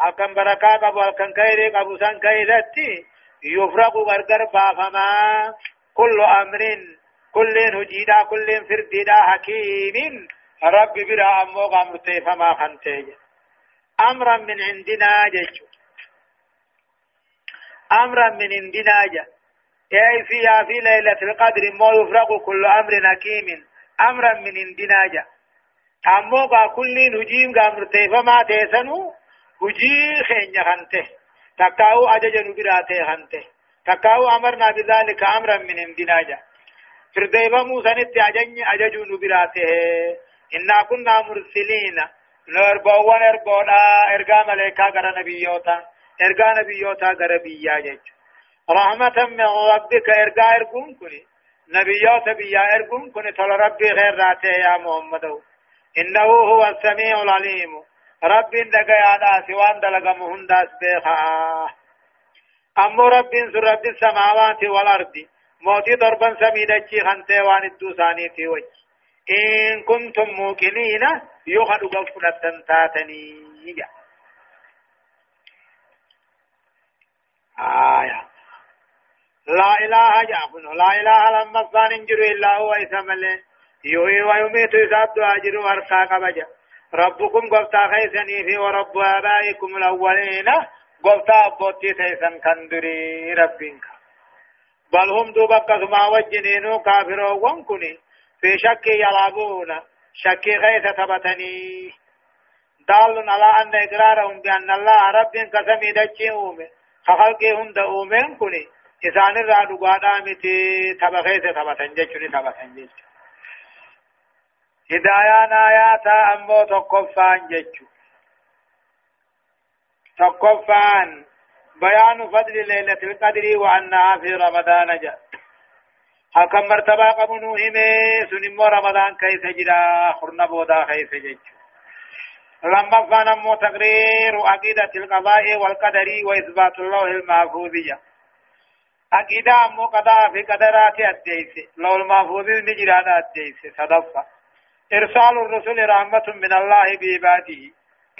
أكن بركا قبو هلكن خيري قبو سن كيست يفرق غرغر بافما. كل أمر كل هجيدا كل فرديدا حكيم. رب برا أمو غامرتي فما خنتي أمرا من عندنا جيش أمرا من عندنا جا. أي فيها في ليلة القدر؟ ما يفرق كل أمر حكيم. أمرا من عندنا جا. أمو كل هجيم غامرتي فما تيسنو. هجي خين خنته تكاو أججن براته خنته تكاو أمرنا بذلك أمرا من عندنا جا فرديبا موسى نتي أجن أججو نبراته إنا كنا مرسلين نربوان اربونا ارغا ملائكة غر نبيوتا ارغا نبيوتا غر بيا جج رحمة من ربك ارغا ارغون كني نبيوتا بيا ارغون كني تل ربي غير راته يا محمد إنه هو السميع العليم رب دغا يادا سوان دلغا مهنداس بها أمو رب سر رب السماوات والأرض موتي ضربا سميدتشي خنتي وان الدوساني في وجه إن كنتم موقنين يخد غفلة تاتني آية لا إله جابن لا إله لما انجر إلا هو إسمال يوي ويميت يسعد أجر ورقا قبجا ربكم قفتا خيسني في ورب آبائكم الأولين. قفتا أبوتي تيسن كندري ربك بل هم دوبا قسما وجنينو كافرون وانكني. في شك يلعبون. شك غيث ثبتني دال على أن إقرارهم بأن الله رب قسمي دجي أومي خلقي هند أومين كني إسان الرادو قادا متي تبخيث ثبتن جيشني ثبتن جيش هدايان آيات أمو تقفان جيشو تقفان بيان فضل ليلة القدر وأنها في رمضان جاء حكم مرتبة قبنو همي سنمو رمضان كيف جرا خرنا بودا كيف جج لما فانا مو تقرير عقيدة القضاء والقدر وإثبات الله المحفوظية عقيدة مو قضاء في قدرات الديس لو المحفوظ نجران الديس صدفة إرسال الرسل رحمة من الله بعباده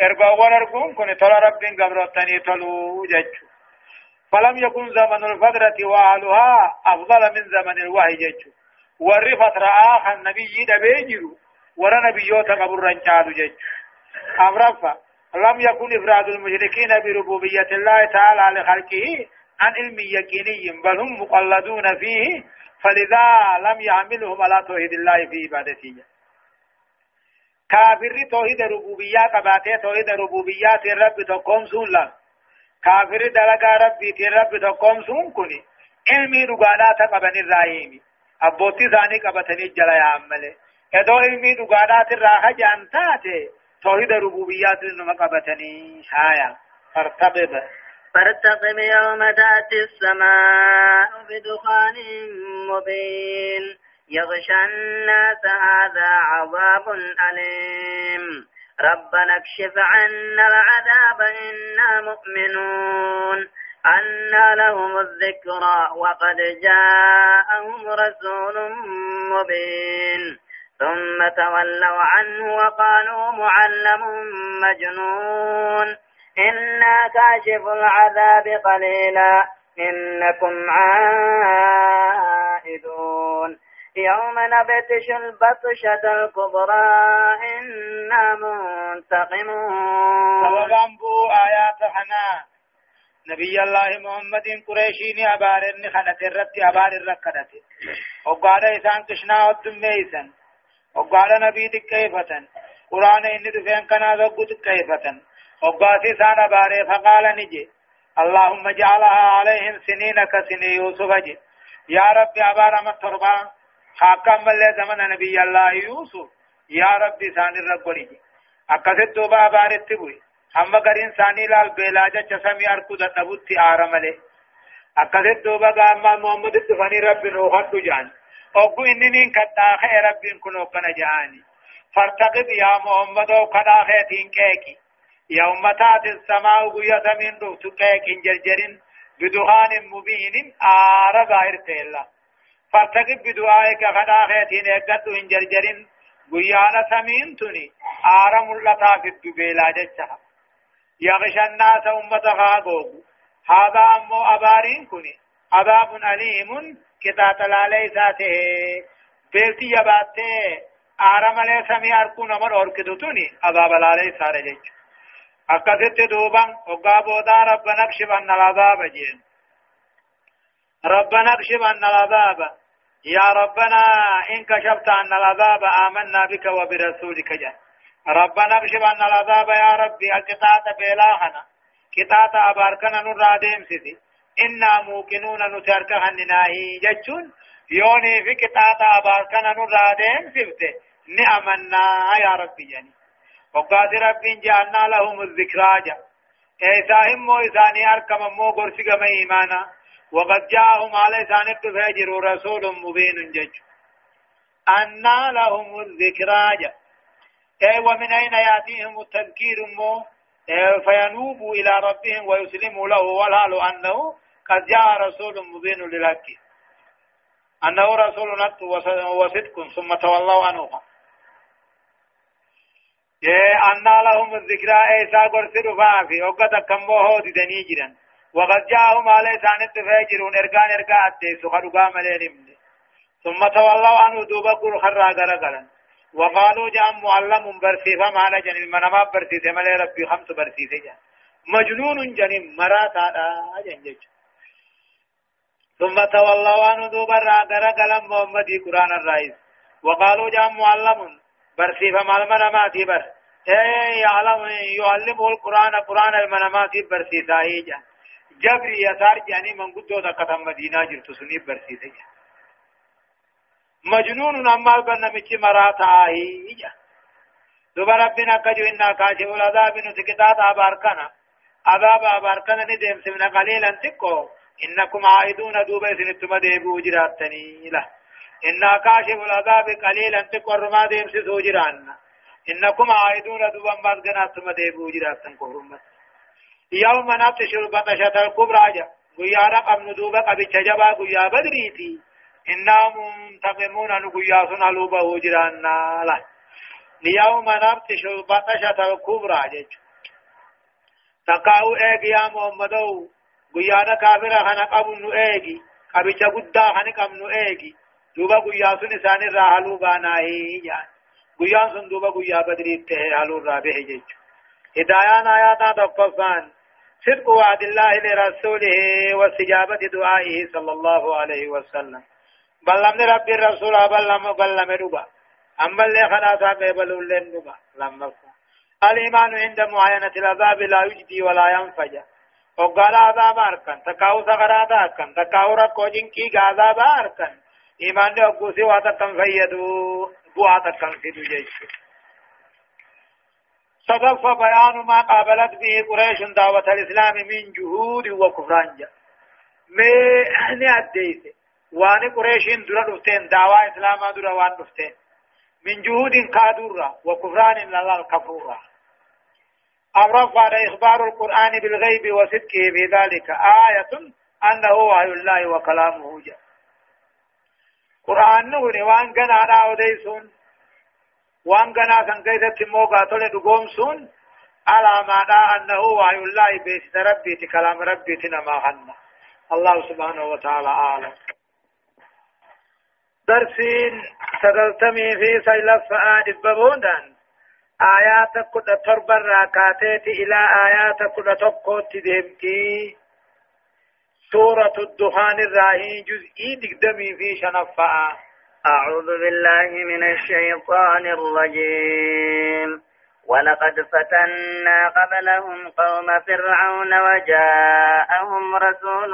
إربا ونرقون كن تلا رب قبرتني تلو جج فلم يكن زمن الفترة وأهلها أفضل من زمن الوحي جيتشو ورفت رآخ النبي دبيجرو ورا نبيوتا قبر رنجالو جيتشو أمرفا لم يكن إفراد المشركين بربوبية الله تعالى لخلقه عن علم يقيني بل هم مقلدون فيه فلذا لم يعملهم على توحيد الله في عبادته كافر توحيد ربوبيات قباته توحيد ربوبيات الرب تقوم سولا كافر دلقا ربي رب تقوم سون كني علمي رغانا تقبن الرائمي أبوتي ثاني قبتني جلا يا عمله ادو علمي رغانا تراها جانتاتي توحيد ربوبيات نما قبتني هايا فارتقب فارتقب يوم تأتي السماء بدخان مبين يغشى الناس هذا عذاب أليم. ربنا اكشف عنا العذاب إنا مؤمنون. أن لهم الذكرى وقد جاءهم رسول مبين. ثم تولوا عنه وقالوا معلم مجنون. إنا كاشف العذاب قليلا. إنكم عائدون. يوم نبتش البطشة الكبرى إنا منتقمون. وغنبو آيات حنا. نبي الله محمد قريشين أبارن خنت الرت أبار الركنت وقال إسان كشنا والدميسن وقال نبي كيفة قرآن إني دفين كنا ذقت كيفة وقال إسان أباري فقال نجي اللهم جعلها عليهم سنين كسني يوسف جي يا رب أبار متربان. حاكم ملي زمن نبي الله يوسف يا ربي ثاني ربني أكثر دوبا بارت بوي هم غرين ثاني لال بلاجة چسمي أركو دتبوتي آرمالي أكثر دوبا قام محمد تفني رب نوحد جان۔ أقو إنني كتا خير رب كنو كنا جاني فارتقب يا محمد وكنا خيتين كيكي يوم تات السماء قية من روتو كيكين جرجرين بدخان مبين آر ظاهر تيلا فارتقب بدعائك غدا خيتين اقدو ان جرجرين گویانا سمین تنی آرم اللتا في الدبيلا جچها يغشى الناس أمتها غوغو هذا أمو أبارين كني عذاب أليم كتات لا ليساته بيلتي يباته آرم لي سمي أركون أمر أركدو تني عذاب لا ليساره جچ أكثت دوبان وقابو دا ربنا اكشف أن العذاب جين ربنا اكشف أن العذاب. يا ربنا إن كشفت عن العذاب آمنا بك وبرسولك. جاء ربنا اكشف عن العذاب يا ربي القطاة بلاهنا قطاة أباركنا نرى ديمسيتي إنا موقنون نتركها النهي جتشون. يوني في قطاة أباركنا نرى ديمسيتي نعمنا يا ربي يعني. وقاد ربي جعلنا لهم الذكرى جاء إيساهم مو إساني أركم مو قرسك ما إيمانا. وقد جاءهم على ثاني فاجر رسول مبين جج. أن لهم الذكرى أي ومن أين يأتيهم التذكير مو؟ فينوبوا إلى ربهم ويسلموا له والحال أنه قد جاء رسول مبين للحق. أنه رسول نت وصدق ثم تولوا عنه. أن لهم الذكرى أي ساقر سرفا في وقت كم بوهو دني جرا وقد جاءهم عليه سانت فاجرون إرقان ارقا اتيسو خدقا ملين ثم تولوا عنه دوبا قل خرا غرقلا وقالوا جاء معلم برسيفا ما جن المنما برسيسه ملي ربي خمس جان مجنون جن مراتا جن ثم تولوا عنه دوبا غرقلا محمد قرآن الرئيس. وقالوا جاء معلم برسيفا ما المنما تبر اي يعلم يعلمه القرآن. قرآن المنما تبر سيسا جان جبري يسار جاني من قدو دقة مدينة جرت سنيب برسيته مجنون أما بنمچ مرات آهي. دوبا ربنا كجو إنا كاشف العذاب نتكتات أباركنا. عذاب أباركنا ندم سمنا قليلا تكو. إنكم عائدون دوبا سنتم ديبو جراتني. لا. إنا كاشف العذاب قليلا تكو. الرما ديم سسو جرانا إنكم عائدون دوبا مدغنا ثم ديبو جراتن كهرمت يوم نبتش البطشة الكبرى جا. قيانا قبل دوبا قبل جبا قيا بدريتي إنا منتقمون نقيا سنة لوبا جرانا لا يوم نبتش البطشة الكبرى تقاو ايقي يا محمدو. خنا قبل نو ايقي. قبل جبدا نو ايقي. دوبا قيا سنة ساني راحلو باناهي جان قيان سن دوبا قيا بدريتي حلو رابه جيجو هدايان آيات تقفان صدق وعد الله لرسوله واستجابة دعائه صلى الله عليه وسلم. بلمن رب الرسول بلم بلم ربا. أما اللي خلاصا قبلوا لن ربا. لما الإيمان عند معاينة العذاب لا يجدي ولا ينفج. وقال عذاب أركن. تكاو سغرات أركن تكاو ركوجين كي عذاب أركن. إيمان دي أقوسي واتا كم فيدو. بواتا كم سيدو جيش صدف بيان ما قابلت به قريش دعوة الإسلام من جهود وكفران جا مي أديت وان قريش درا دفتين دعوة إسلام درا وان دفتين من جهود كادورة وكفران لله الكفورة أمرف على إخبار القرآن بالغيب وصدقه في ذلك آية أنه وحي الله وكلامه جاء قرآن نغني وان كان على أوديسون وان كان سن كيسة موقع تولي دقوم على ما دا أنه وحي الله بيست ربي كلام ربي تنما خنا الله سبحانه وتعالى أعلم درسين سدلتمي في سيلف فآد ببوندان آيات كل تربى راكاتيت إلى آيات كل تبقوت ديمتي سورة الدخان الراهي جزئي دقدمي في شنفاء أعوذ بالله من الشيطان الرجيم. ولقد فتنا قبلهم قوم فرعون وجاءهم رسول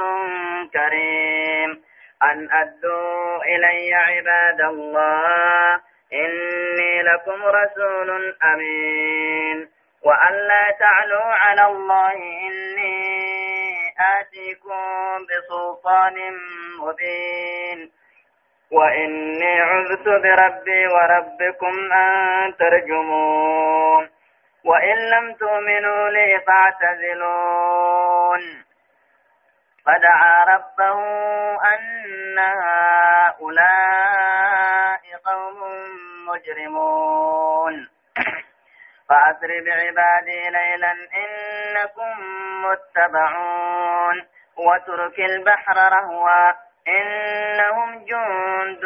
كريم. أن أدوا إلي عباد الله إني لكم رسول أمين. وأن لا تعلوا على الله إني آتيكم بسلطان مبين. وإني عذت بربي وربكم أن ترجمون. وإن لم تؤمنوا لي فاعتزلون. فدعا ربه أن هؤلاء قوم مجرمون. فأسر بعبادي ليلا إنكم متبعون. واترك البحر رهوا. إنهم جند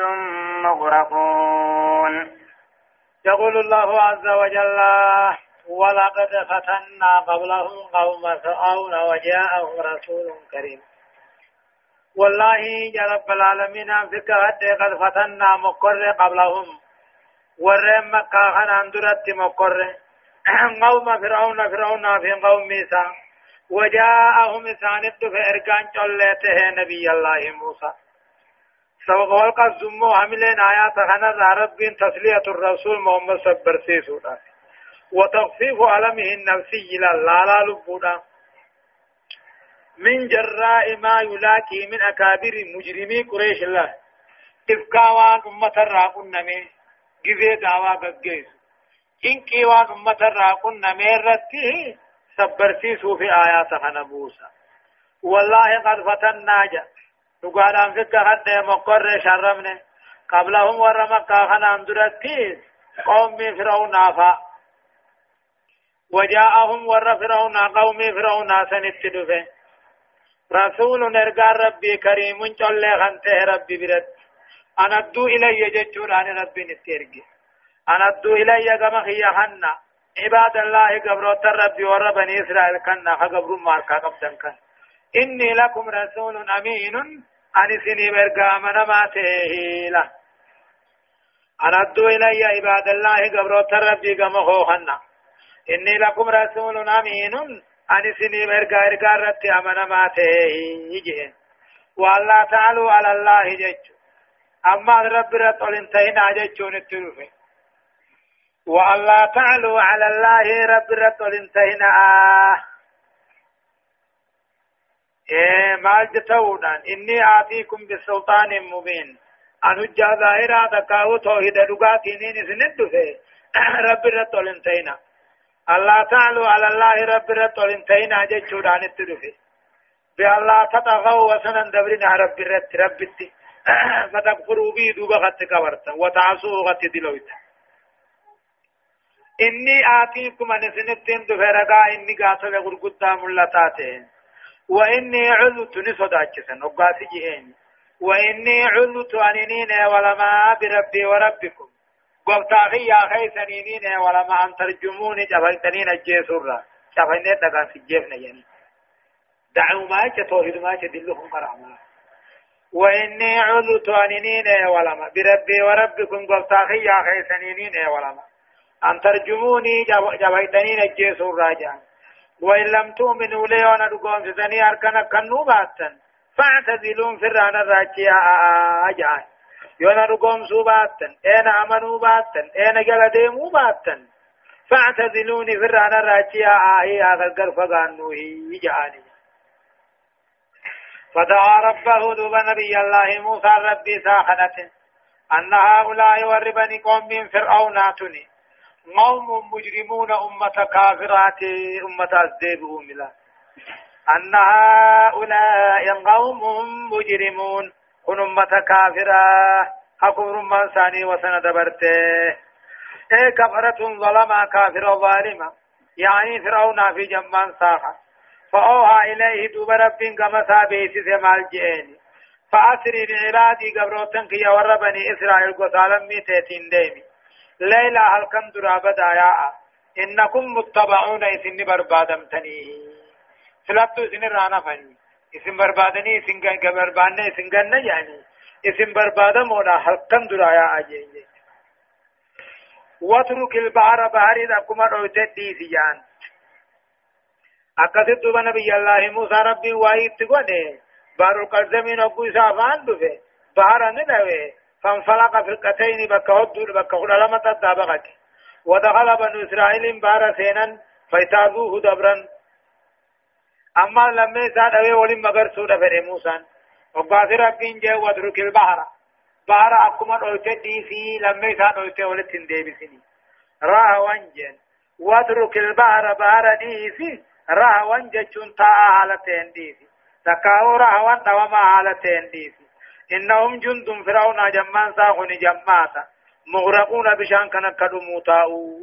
مغرقون. يقول الله عز وجل ولقد فتنا قبلهم قوم فرعون وجاءهم رسول كريم. والله يا رب العالمين فيك قد فتنا مقر قبلهم. ورم مكة خان اندرت مقر. (clears throat) قوم فرعون فرعون في قوم موسى وجاءهم ساند في اركان جلته نبي الله موسى. سوق والقصد مو عملين آيات خنا رب تسلية الرسول محمد صبر سيسودا. وتخفيف علمه النفسي لا لا لبودا. من جراء ما يلاقي من أكابر مجرمي قريش الله. إفكاوان أمة الراقون نمي جزي دعوا قجيس إن كيوان أمة الراقون نمي رتيه سبرسيسو في آيات خنبوسا والله قد فتنا جا نقالان فكا حد مقر شرمنا قبلهم ورمكا خنان درتيه قوم فرعون آفا وجاءهم ور فرعون قوم فرعون سنت دفه رسول نرجع ربي كريم جل خنته ربي برد أنا أدو إلي جتشون أنا ربي نتيرجي أنا أدو إلي كما حنا عباد الله قبروت ربي ور بني إسرائيل كنا قبر ماركا قبضن كان. إني لكم رسول أمين. أن سني برقا من ما تهيلا. أدو إلي عباد الله قبروت ربي كما هو حنا إني لكم رسول أمين. أن سني مرقا إرقا رت أمنا ما تهيجي. والله تعالوا على الله جج. أما رب رت انتهينا ججون التلوفي والله تعالوا على الله رب رت انتهينا إيه ما جتونا إني آتيكم بسلطان مبين أن هجا ظاهرة تكاو توحيد لغاتي نين سندو رب رت انتهينا الله تعالى على الله رب رت انتهينا جچودان التدفي بالله تطغوا وسنن دبرنا رب رت ربتي فتكفروا بي دوبا خط كبرت وتعصوا خط دلويت إني آتيكم أن سنتين دفرقا إني قاتل غرقودا ملتاتين وإني علت نصداكسن وقاسي جهين. وإني علت أنينين ولما بربي وربكم. قبطا في يا خي سنينين ولا ما أن ترجموني جفلتنين الجيسورة شفني دقا في الجيفنا يعني. دعوا ما توحيد ما دلهم قرعما وإني عذت أنينين ولا ما بربي وربكم قبطا في يا خي سنينين ولا ما أن ترجموني جفلتنين الجيسورة جان وإن لم تؤمنوا لي وأنا دقوم في ثاني أركنا كنو باتا فاعتزلون فرانا راجيا أجان يونا رقوم سوباتن اين امنوا باتن. اين جل ديمو باتن. فاعتزلوني في الرانا راجيا آهي آغرقر فقانوه جعاني. فدعا ربه دوب نبي الله موسى ربي ساخنته. أن هؤلاء وربني قوم من فرعون آتني قوم مجرمون أمة كافرات أمة أزديبهم ملا أن هؤلاء قوم مجرمون كن أمة كافرة. حكور من ثاني وسند برته إيه كفرة ظلمة كافرة ظالمة يعني فرعون في جمان ساخة فأوها إليه دوب رب كما ثابت مال جئني. فأسري بعبادي قبروتن كي ور بني إسرائيل قصالا ميتين ديمي ليلة هل كم درابة آياء إنكم متبعون إسن بربادمتني. سلطو إسن رانا فني. إسن بربادني إسن بربادني إسن قلنا يعني إسن بربادمونا هل كم درايا أجيني واترك البحر بحر إذا كما رويتت دي أكثر دوبا نبي الله موسى ربي وايد تقوله بار القلزمين أبو إسافان دفه بحر ندوه فانفلق فرقتين بك هدود بك خلالمة الدابغت ودخل بنو إسرائيل بار سينا فيتابوه دبرا. أما لما يساد أوي ولم مغر سودة فر موسى وقاس ربين جاء ودرك البحر. بحر أكما نوتي دي في لما يساد نوتي ولتن دي بسني راه وانجن. ودرك البحر بحر دي في راه وانجن تا حالتين دي في تكاو راه وان دوما حالتين دي في إنهم جند فرعون جمان ساخن جماتا مغرقون بشان كان كدو موتاو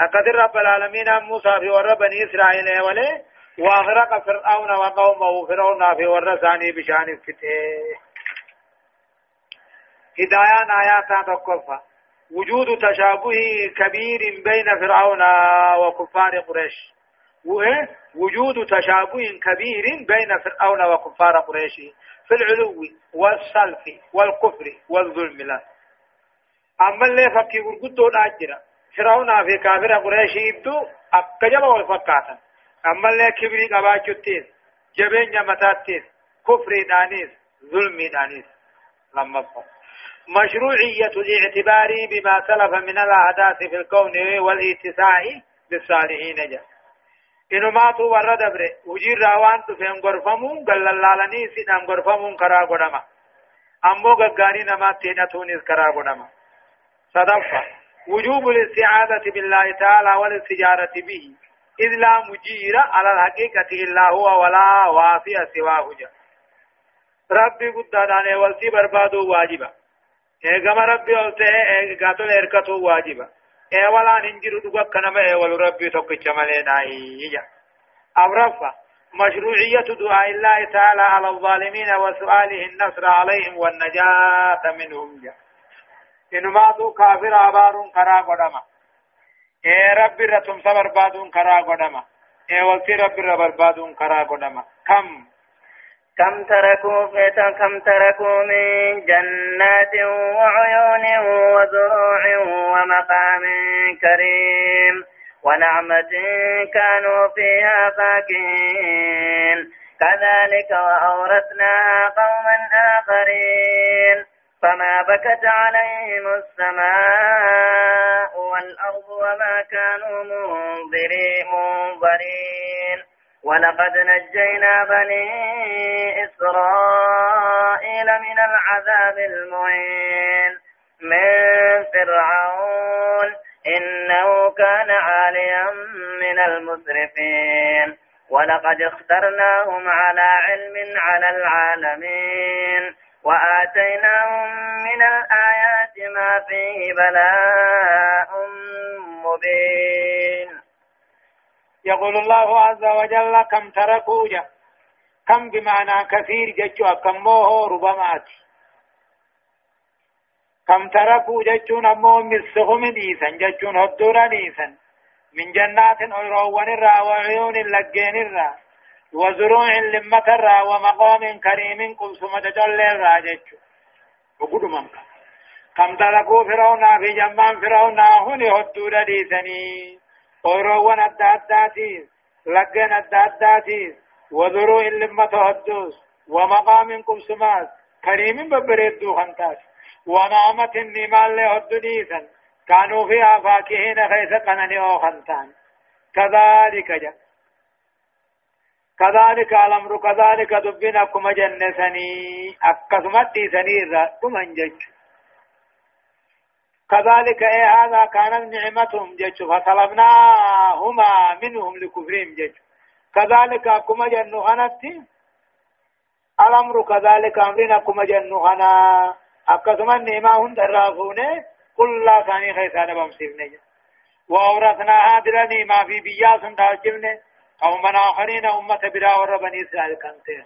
أقدر رب العالمين موسى في ور بني إسرائيل ولي وأغرق فرعون وقومه. فرعون في ور ثاني بشان الفتح هدايان آيات تقفى وجود تشابه كبير بين فرعون وكفار قريش. وجود تشابه كبير بين فرعون وكفار قريش. في العلو والسلف والكفر والظلم لا. أما اللي فكي قرقدو ناجرة فرعون في كافر قريش يبدو أكجب والفقاتا أما اللي كبري قباجتين جبين جمتاتين كفر دانيس ظلم دانيس لما فهم مشروعية الاعتبار بما سلف من الأحداث في الكون والإتساع بالصالحين جاء inumaatu warra dabre hujirraa waan dhufeen gorfamuun gallalaalanii sidhaan gorfamuun karaa godhama ammoo gaggaarii namaatti hidhatuunis karaa godhama sadaffa وجوب الاستعاذة بالله تعالى والاستجارة به إذ لا مجير على الحقيقة إلا هو ولا وافي سواه جا ربي قد دانه والتي بربادو واجبا إيغما ربي قلت إيغاتو إركتو واجبا اي ولا ننجر دغ كنما اي ول ربي توك چمله ناي أبرفا مشروعية دعاء الله تعالى على الظالمين وسؤاله النصر عليهم والنجاة منهم جا إنما تو كافر عبار كرا قدما اي ربي رتم صبر بادون كرا قدما اي ولتي ربي ربر بادون كرا قدما كم كم تركوا كم تركوا من جنات وعيون وزروع ومقام كريم ونعمة كانوا فيها فاكهين. كذلك وأورثناها قوما آخرين. فما بكت عليهم السماء والأرض وما كانوا منظرين. ولقد نجينا بني إسرائيل من العذاب المهين. من فرعون إنه كان عاليا من المسرفين. ولقد اخترناهم على علم على العالمين. وآتيناهم من الآيات ما فيه بلاء مبين. يقول الله عز وجل كم تركوا جا كم بمعنى كثير جتشوا كم موه ربما كم تركوا جتشون أمو مسهم ديسا جتشون هدورا ديسا من جنات أيروان الرا وعيون اللقين الرا وزروع لمة الرا ومقام كريم قمسمة جل الرا جتشو وقدو منك كم تركوا فرعون في جمان فرعون هني هدورا ديسني أيروان أدى أداتيس لقين أدى أداتيس وزروع لمة هدوس ومقام قمسمات كريم ببريدو خنتاس ونعمة النمال لهد ديسا كانوا فيها فاكهين خيس قنني أو خنتان كذلك جا كذلك الأمر كذلك دبنا كما جنسني أكسمت سنير كمن جج كذلك اي هذا كانت نعمتهم جج فطلبناهما منهم لكفرهم جج كذلك كما جنو خنتي الأمر كذلك أمرنا كما جنو خنا أكسمت نعمة هند الرافونة كل لا ثاني خيسان بمسيبنا وأورثنا هادرني ما في بياس داجمنا قومنا آخرين أمة برا ور بني إسرائيل كنتين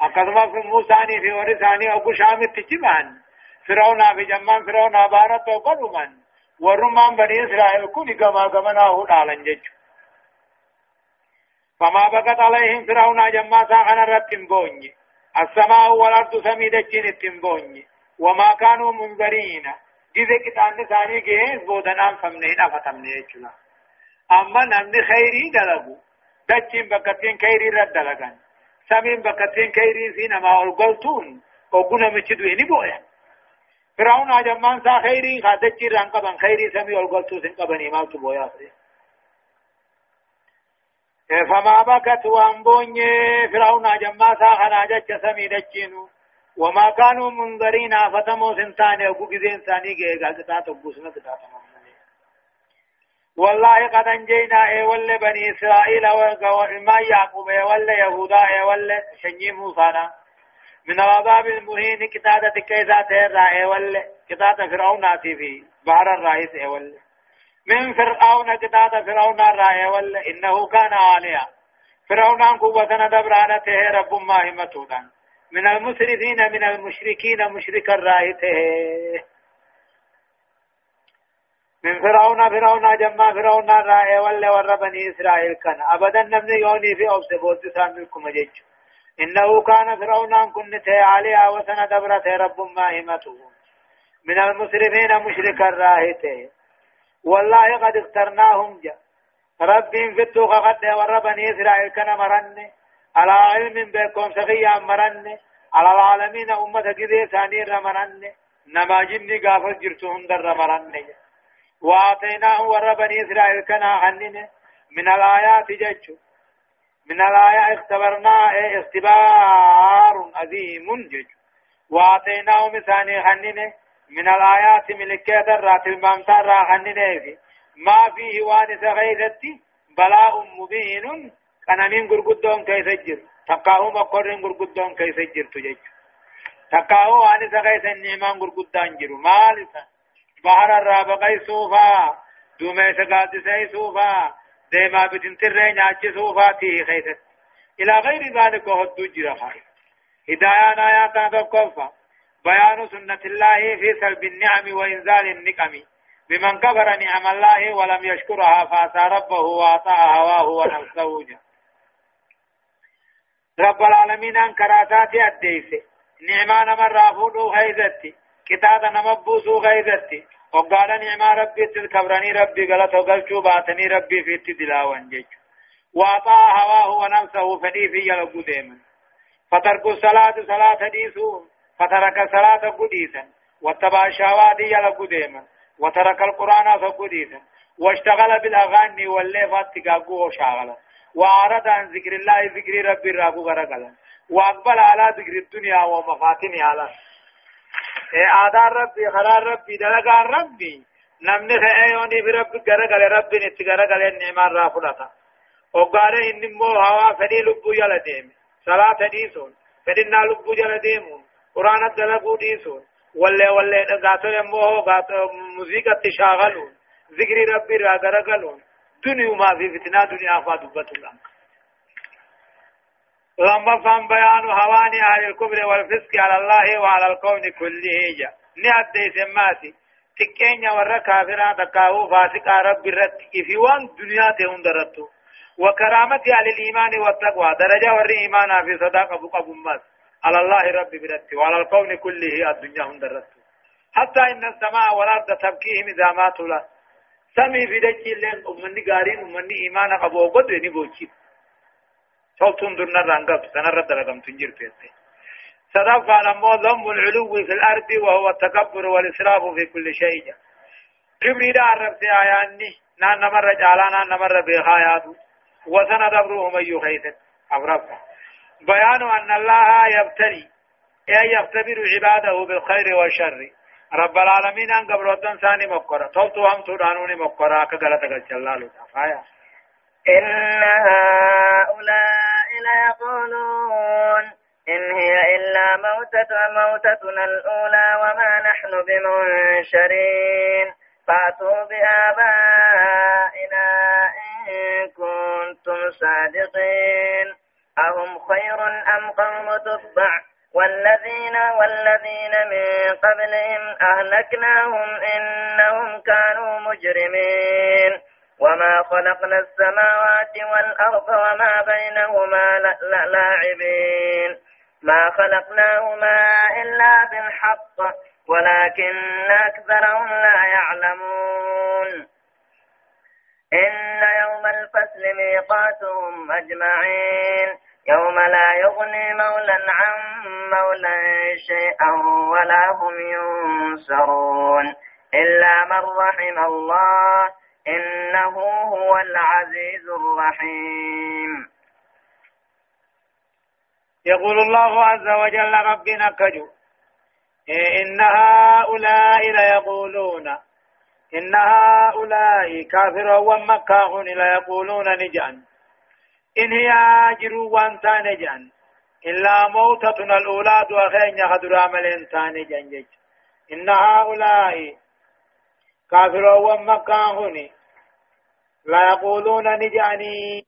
أكذما في موساني في ورثاني أبو شام التجمان فرعون في جمان فرعون بارت وقلومن ورمان بني إسرائيل كوني كما كما ناهو دالن جج فما بقت عليهم فرعون جما ساخنا رتن بوني السماء والأرض سميدتين التنبوني وما كانوا منذرين إذا كتان ثاني جهز بودنام فمنين أفتمني يجلا أما نمني خيري دلقو دچين بكتين خيري رد دلقان سمين بكتين خيري سين ما ألقلتون وقنا مچدو إني بويا فرعون أجمان سا خيري خادچي رانقبان خيري سمي ألقلتو سنقبان إمام تبويا فما بكت وانبوني فرعون أجمان سا خناجة سمي دچينو وما كانوا منذرين فتمو سنتان أو كيزين ثاني گه غلطا تو بوسنا تا والله قد انجينا اي ول بني اسرائيل وما يعقوب اي ول يهودا اي ول شني موسى من العذاب المهين كتابة كيسا تهرى اي ول كتابة فرعون في بحر الرئيس اي ول من فرعون كتابة فرعون الرأي ول إنه كان عاليا فرعون قوة دبرانته رب ما همتودان من المسرفين من المشركين مشرك الرايته من فرعون فرعون جمع فرعون الرائع ولا ور بني إسرائيل كان. أبدا نمن يوني في أوس بوت ساملكم جيج إنه كان فرعون كنت عليها وسن دبرت رب ما همته من المسرفين مشرك الراهته والله قد اخترناهم جا. رب التوقع قد ور بني إسرائيل كان مرنه على علم بكم سخيا مرن. على العالمين أمة كذي ثاني رمرن نما جني غافل جرتهم در رمرن وآتيناه ور بني إسرائيل كنا حنن من الآيات جج. من الآيات اختبرنا اختبار عظيم جج وآتيناه مثاني حنن من الآيات ملكة الرات المامتار حنن ما فيه وانس غيرتي بلاء مبين قنانين غرغدون كيف جر تقاو مقرن غرغدون كيف جر تجج تقاو ان سغيس النعمان غرغدان جرو. مالسا بحر الرابقي سوفا دومي سقاد سي سوفا ديما بتنتر ناچي سوفا تي خيست إلى غير ذلك هدو جرا خير. هدايان آيات تقفا بيان سنة الله في سلب النعم وإنزال النقم. بمن كبر نعم الله ولم يشكرها فأتى ربه وأطاع هواه ونفسه رب العالمين ان كراتاتي اديسه نعمان من رافودو غيزتي كتابا نمبوسو غيزتي وقال نعما ربي تذكرني ربي غلط وقلتو باتني ربي في التدلاوان جيج وأطاع هواه ونفسه فدي في يلقو ديما. فترك الصلاة صلاة ديسو فترك الصلاة قديسا. واتبع الشهوات يلقو ديما. وترك القرآن فقديسا. واشتغل بالأغاني والليفات تقاقو وشاغلا وأعرض عن ذكر الله ذكر ربي رابو غرقلا. وأقبل على ذكر الدنيا ومفاتنها على آدار ربي خلال ربي دلقان ربي نمني خيوني في ربي غرقل ربي نتغرقل النعمان رافلتا وقال إن مو هوا فدي لبو يلا ديم صلاة ديسون فدينا لبو يلا ديمون قرآن الدلقو ديسون ولا ولا غاتو يمو غاتو موسيقى تشاغلون ذكر ربي را غرقلون ما في فتنة دنيا فادبة الله لما فهم بيان هواني أهل الكبر والفسق على الله وعلى الكون كله جا. نعد سماتي تكين ورا كافرا تكاو فاسق رب الرد في وان دنيا تهون درتو. وكرامتي على الإيمان والتقوى. درجة ور إيمانا في صداقة بقى بمس على الله رب برد وعلى الكون كله الدنيا هم درتو. حتى إن السماء والأرض تبكيهم إذا ماتوا له. سمي في دجي لين أمني قارين أمني إيمان قبو قد وني بوشي صوتون درنا رانقب سنرد رقم تنجر فيته صدق على مو ذنب العلو في الأرض وهو التكبر والإسراف في كل شيء. كبري دا عربت آياني نان نمر جالا نان نمر بخاياتو وسن دبره من يخيث أبرب بيان أن الله يبتلي أي يختبر عباده بالخير والشر. رب العالمين أن قبل ثاني مقرة توتو هم تدانوني مقرة كغلطة جلالو تفايا إن هؤلاء ليقولون إن هي إلا موتة موتتنا الأولى وما نحن بمنشرين فأتوا بآبائنا إن كنتم صادقين أهم خير أم قوم تبع والذين والذين من قبلهم أهلكناهم إنهم كانوا مجرمين وما خلقنا السماوات والأرض وما بينهما لاعبين. ما خلقناهما إلا بالحق ولكن أكثرهم لا يعلمون. إن يوم الفصل ميقاتهم أجمعين. يوم لا يغني مولى عن مولى شيئا ولا هم ينصرون. إلا من رحم الله إنه هو العزيز الرحيم. يقول الله عز وجل ربنا كجو إن هؤلاء ليقولون. إن هؤلاء كافر ومكاه ليقولون نجأن. إن هي أجر وانتا نجأن. إلا موتتنا الأولاد وخين يخدر عمل تاني إن هؤلاء كافر ومكاه لا يقولون نجأني.